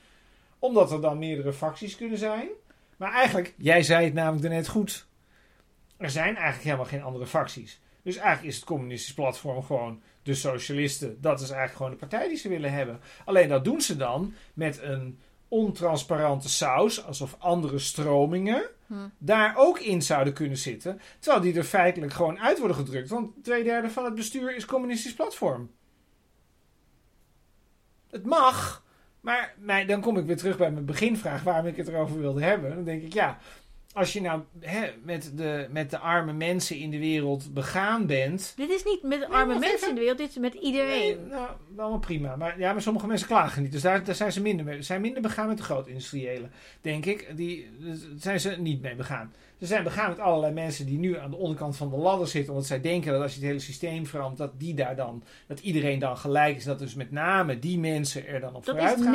Omdat er dan meerdere fracties kunnen zijn. Maar eigenlijk, jij zei het namelijk net goed... er zijn eigenlijk helemaal geen andere fracties. Dus eigenlijk is het communistisch platform gewoon de socialisten. Dat is eigenlijk gewoon de partij die ze willen hebben. Alleen dat doen ze dan met een ontransparante saus, alsof andere stromingen Hm. daar ook in zouden kunnen zitten. Terwijl die er feitelijk gewoon uit worden gedrukt. Want twee derde van het bestuur is communistisch platform. Het mag, maar, maar dan kom ik weer terug bij mijn beginvraag waarom ik het erover wilde hebben. Dan denk ik, ja, als je nou hè, met, de, met de arme mensen in de wereld begaan bent. Dit is niet met arme mensen even. in de wereld, dit is met iedereen. Nee, nou, allemaal prima. Maar, ja, maar sommige mensen klagen niet. Dus daar, daar zijn ze minder mee. Zijn minder begaan met de groot-industriëlen, denk ik. Die daar zijn ze niet mee begaan. Ze zijn begaan met allerlei mensen die nu aan de onderkant van de ladder zitten. Omdat zij denken dat als je het hele systeem verandert, dat die daar dan, dat iedereen dan gelijk is. Dat dus met name die mensen er dan op Dat vooruit is gaan.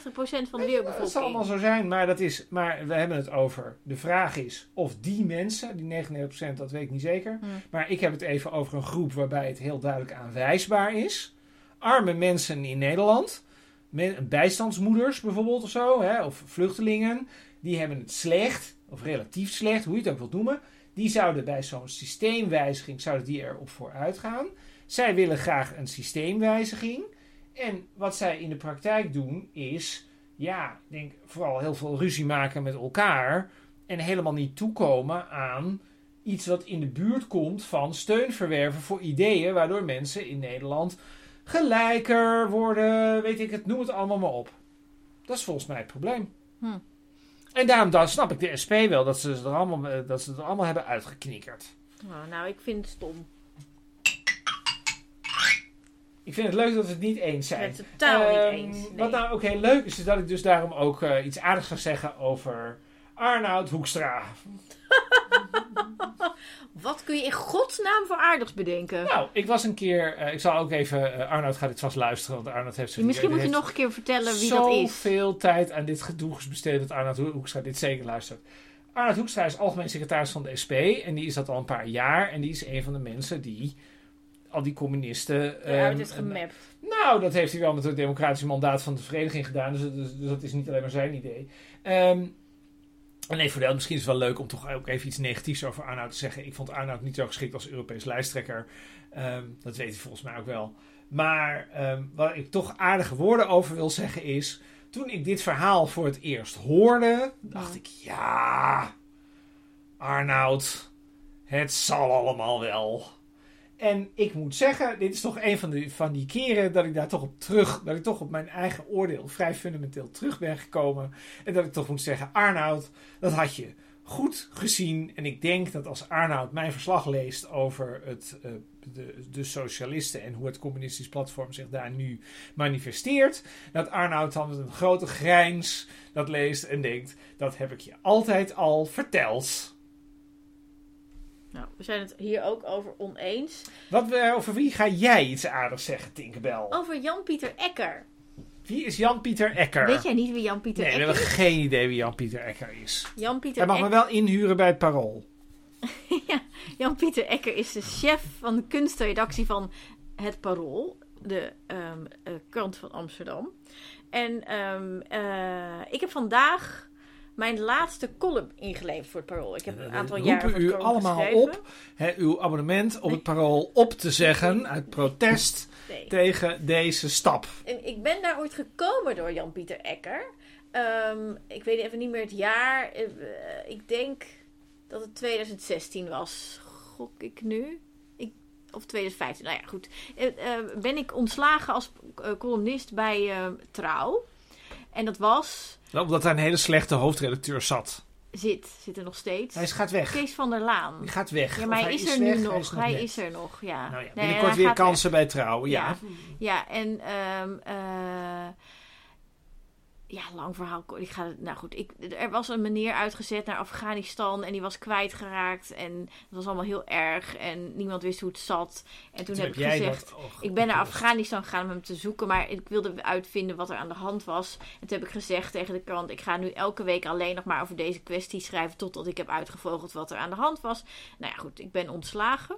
99% van de Dat zal allemaal wereldbevolking. zo zijn, maar, dat is, maar we hebben het over. De vraag is of die mensen, die 99%, dat weet ik niet zeker. Hm. Maar ik heb het even over een groep waarbij het heel duidelijk aanwijsbaar is. Arme mensen in Nederland, men- bijstandsmoeders bijvoorbeeld of zo, hè, of vluchtelingen, die hebben het slecht, of relatief slecht, hoe je het ook wilt noemen. Die zouden bij zo'n systeemwijziging, zouden die erop vooruit gaan. Zij willen graag een systeemwijziging. En wat zij in de praktijk doen is, ja, ik denk vooral heel veel ruzie maken met elkaar. En helemaal niet toekomen aan iets wat in de buurt komt van steun verwerven voor ideeën. Waardoor mensen in Nederland gelijker worden, weet ik het, noem het allemaal maar op. Dat is volgens mij het probleem. Hm. En daarom dan snap ik de SP wel dat ze, er allemaal, eh, dat ze het er allemaal hebben uitgeknikkerd. Oh, nou, ik vind het stom. Ik vind het leuk dat we het niet eens Ik zijn. ben het totaal Ehm, niet eens. Nee. Wat nou ook heel leuk is, is dat ik dus daarom ook eh, iets aardigs ga zeggen over Arnoud Hoekstra. Wat kun je in godsnaam voor aardigs bedenken? Nou, ik was een keer, eh, ik zal ook even, eh, Arnoud gaat dit vast luisteren, want Arnoud heeft zich Misschien moet je nog een keer vertellen wie dat is. zoveel tijd aan dit gedoe besteed dat Arnoud Hoekstra dit zeker luistert. Arnoud Hoekstra is algemeen secretaris van de SP en die is dat al een paar jaar en die is een van de mensen die al die communisten... Eruit ehm, is gemapt. Nou, dat heeft hij wel met het democratische mandaat van de vereniging gedaan. Dus, dus, dus dat is niet alleen maar zijn idee. Ehm en nee, voor de misschien is het wel leuk om toch ook even iets negatiefs over Arnoud te zeggen. Ik vond Arnoud niet zo geschikt als Europees lijsttrekker. Ehm, dat weet hij volgens mij ook wel. Maar ehm, wat ik toch aardige woorden over wil zeggen is... Toen ik dit verhaal voor het eerst hoorde, dacht ik... Ja, Arnoud, het zal allemaal wel. En ik moet zeggen, dit is toch een van, de, van die keren dat ik daar toch op terug, dat ik toch op mijn eigen oordeel vrij fundamenteel terug ben gekomen. En dat ik toch moet zeggen, Arnoud, dat had je goed gezien. En ik denk dat als Arnoud mijn verslag leest over het, eh, de, de socialisten en hoe het communistisch platform zich daar nu manifesteert, dat Arnoud dan met een grote grijns dat leest en denkt, dat heb ik je altijd al verteld. Nou, we zijn het hier ook over oneens. Wat, eh, over wie ga jij iets aardigs zeggen, Tinkerbell? Over Jan-Pieter Ecker. Wie is Jan-Pieter Ecker? Weet jij niet wie Jan-Pieter nee, we Ecker hebben is? geen idee wie Jan-Pieter Ecker is. Jan-Pieter Hij mag me wel inhuren bij het Parool. Jan-Pieter Ecker is de chef van de kunstredactie van Het Parool. De ehm, eh, krant van Amsterdam. En ehm, eh, ik heb vandaag mijn laatste column ingeleverd voor het Parool. Ik heb een aantal We jaar roepen u allemaal geschreven. op hè, uw abonnement op het Parool op te zeggen uit protest Nee. tegen deze stap. En ik ben daar ooit gekomen door Jan-Pieter Ecker. Ehm, ik weet even niet meer het jaar. Eh, ik denk dat het 2016 was. Gok ik nu? Ik, of 2015. Nou ja, goed. Eh, eh, ben ik ontslagen als eh, columnist bij eh, Trouw. En dat was... Omdat daar een hele slechte hoofdredacteur zat. Zit. Zit er nog steeds. Hij is- gaat weg. Kees van der Laan. Hij gaat weg. Ja, maar hij is er weg, nu hij nog. nog Hij is er nog, ja. Nou ja, binnenkort weer weg. kansen bij Trouw. Ja. Ja. Ja, en ehm, eh, ja, lang verhaal. Ik ga, nou goed, ik, er was een meneer uitgezet naar Afghanistan en die was kwijtgeraakt. En dat was allemaal heel erg en niemand wist hoe het zat. En toen, Toen heb ik gezegd, dat ik ben naar. Afghanistan gegaan om hem te zoeken, maar ik wilde uitvinden wat er aan de hand was. En toen heb ik gezegd tegen de krant, ik ga nu elke week alleen nog maar over deze kwestie schrijven totdat ik heb uitgevogeld wat er aan de hand was. Nou ja, goed, ik ben ontslagen.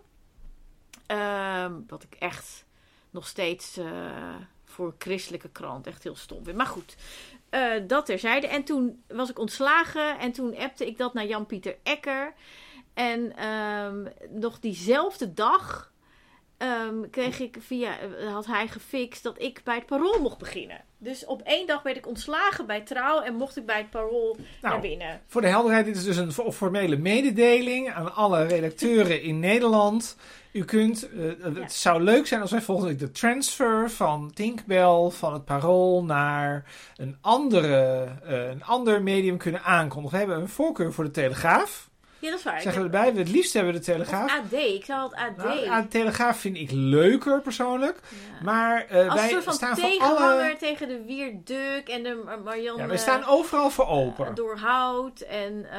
Ehm, wat ik echt nog steeds eh, voor een christelijke krant echt heel stom vind. Maar goed, eh, dat terzijde. En toen was ik ontslagen en toen appte ik dat naar Jan-Pieter Ecker. En ehm, nog diezelfde dag ehm, kreeg ik via, eh, had hij gefixt dat ik bij het parool mocht beginnen. Dus op één dag werd ik ontslagen bij Trouw en mocht ik bij het parool naar Nou, binnen. voor de helderheid, dit is dus een fo- formele mededeling aan alle redacteuren in Nederland. U kunt, eh, het Ja. zou leuk zijn als wij volgende week de transfer van Tinkbell van het Parool naar een, andere, eh, een ander medium kunnen aankondigen. We hebben een voorkeur voor de Telegraaf. Ja, dat is waar. Zeggen we erbij, we het liefst hebben we de Telegraaf. AD, ik zou het AD. Nou, de Telegraaf vind ik leuker persoonlijk. Ja. Maar eh, Als wij soort van staan voor alle... tegen de Wierduk en de Mar- Marianne... Ja, wij staan overal voor eh, open. Doorhout en... eh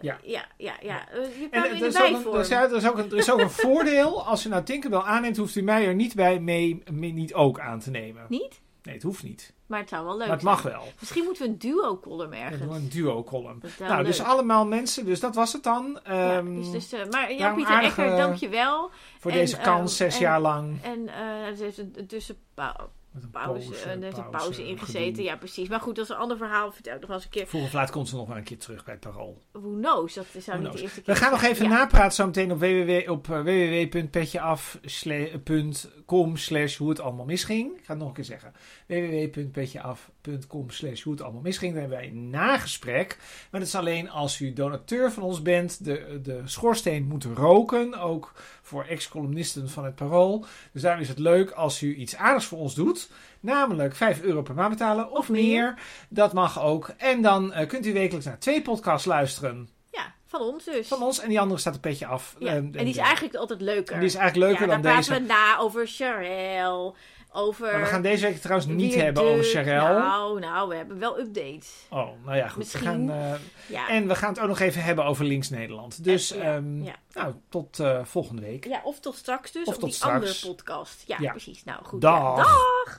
Ja. ja, ja, ja. Je En er is, ook een, bijvorm. er, is, er, ook een, er is ook een voordeel. Als je nou Tinkerbell aanneemt, hoeft u mij er niet bij mee, mee niet ook aan te nemen. Niet? Nee, het hoeft niet. Maar het zou wel leuk maar het zijn. mag wel. Misschien moeten we een duo-column We ergens. doen een duo-column. Wel Nou, dus allemaal mensen. Dus dat was het dan. Ja, Ehm, dus, dus, eh, maar Jan-Pieter Eckert, dankjewel. voor en, deze ehm, kans, zes en- jaar lang. En eh er is een, tussenpauze een pauze, eh, een pauze, pauze ingezeten. Ja, precies. Maar goed, dat is een ander verhaal. Vertel ik nog wel eens een keer. Vroeg of laat komt ze nog wel een keer terug bij het Parool. Who knows? Dat zou Who niet knows? de eerste keer We gaan nog zijn. even Ja. napraten zo meteen op, www, op eh, www.petjeaf.com slash hoe het allemaal misging. Ik ga het nog een keer zeggen. www.petjeaf.com slash hoe het allemaal misging. Dan hebben wij een nagesprek. Maar dat is alleen als u donateur van ons bent. De, de schoorsteen moet roken. Ook voor ex-columnisten van het Parool. Dus daarom is het leuk als u iets aardigs voor ons doet. Namelijk 5 euro per maand betalen of meer. Dat mag ook. En dan eh, kunt u wekelijks naar twee podcasts luisteren. Ja, van ons dus. Van ons en die andere staat een petje af. Ja. En die is eigenlijk altijd leuker. en die is eigenlijk leuker ja, dan dan deze. praten we na over Charel. Over... Maar we gaan deze week trouwens niet hebben over Charel. Nou, nou, we hebben wel updates. Oh, nou ja, goed. We Misschien. gaan, eh, Ja. en we gaan het ook nog even hebben over Links Nederland. Dus Ja, ehm, ja. nou, tot eh, volgende week. ja, of tot straks dus. Of op tot die straks. andere podcast. Ja, precies. Nou, goed. Dag.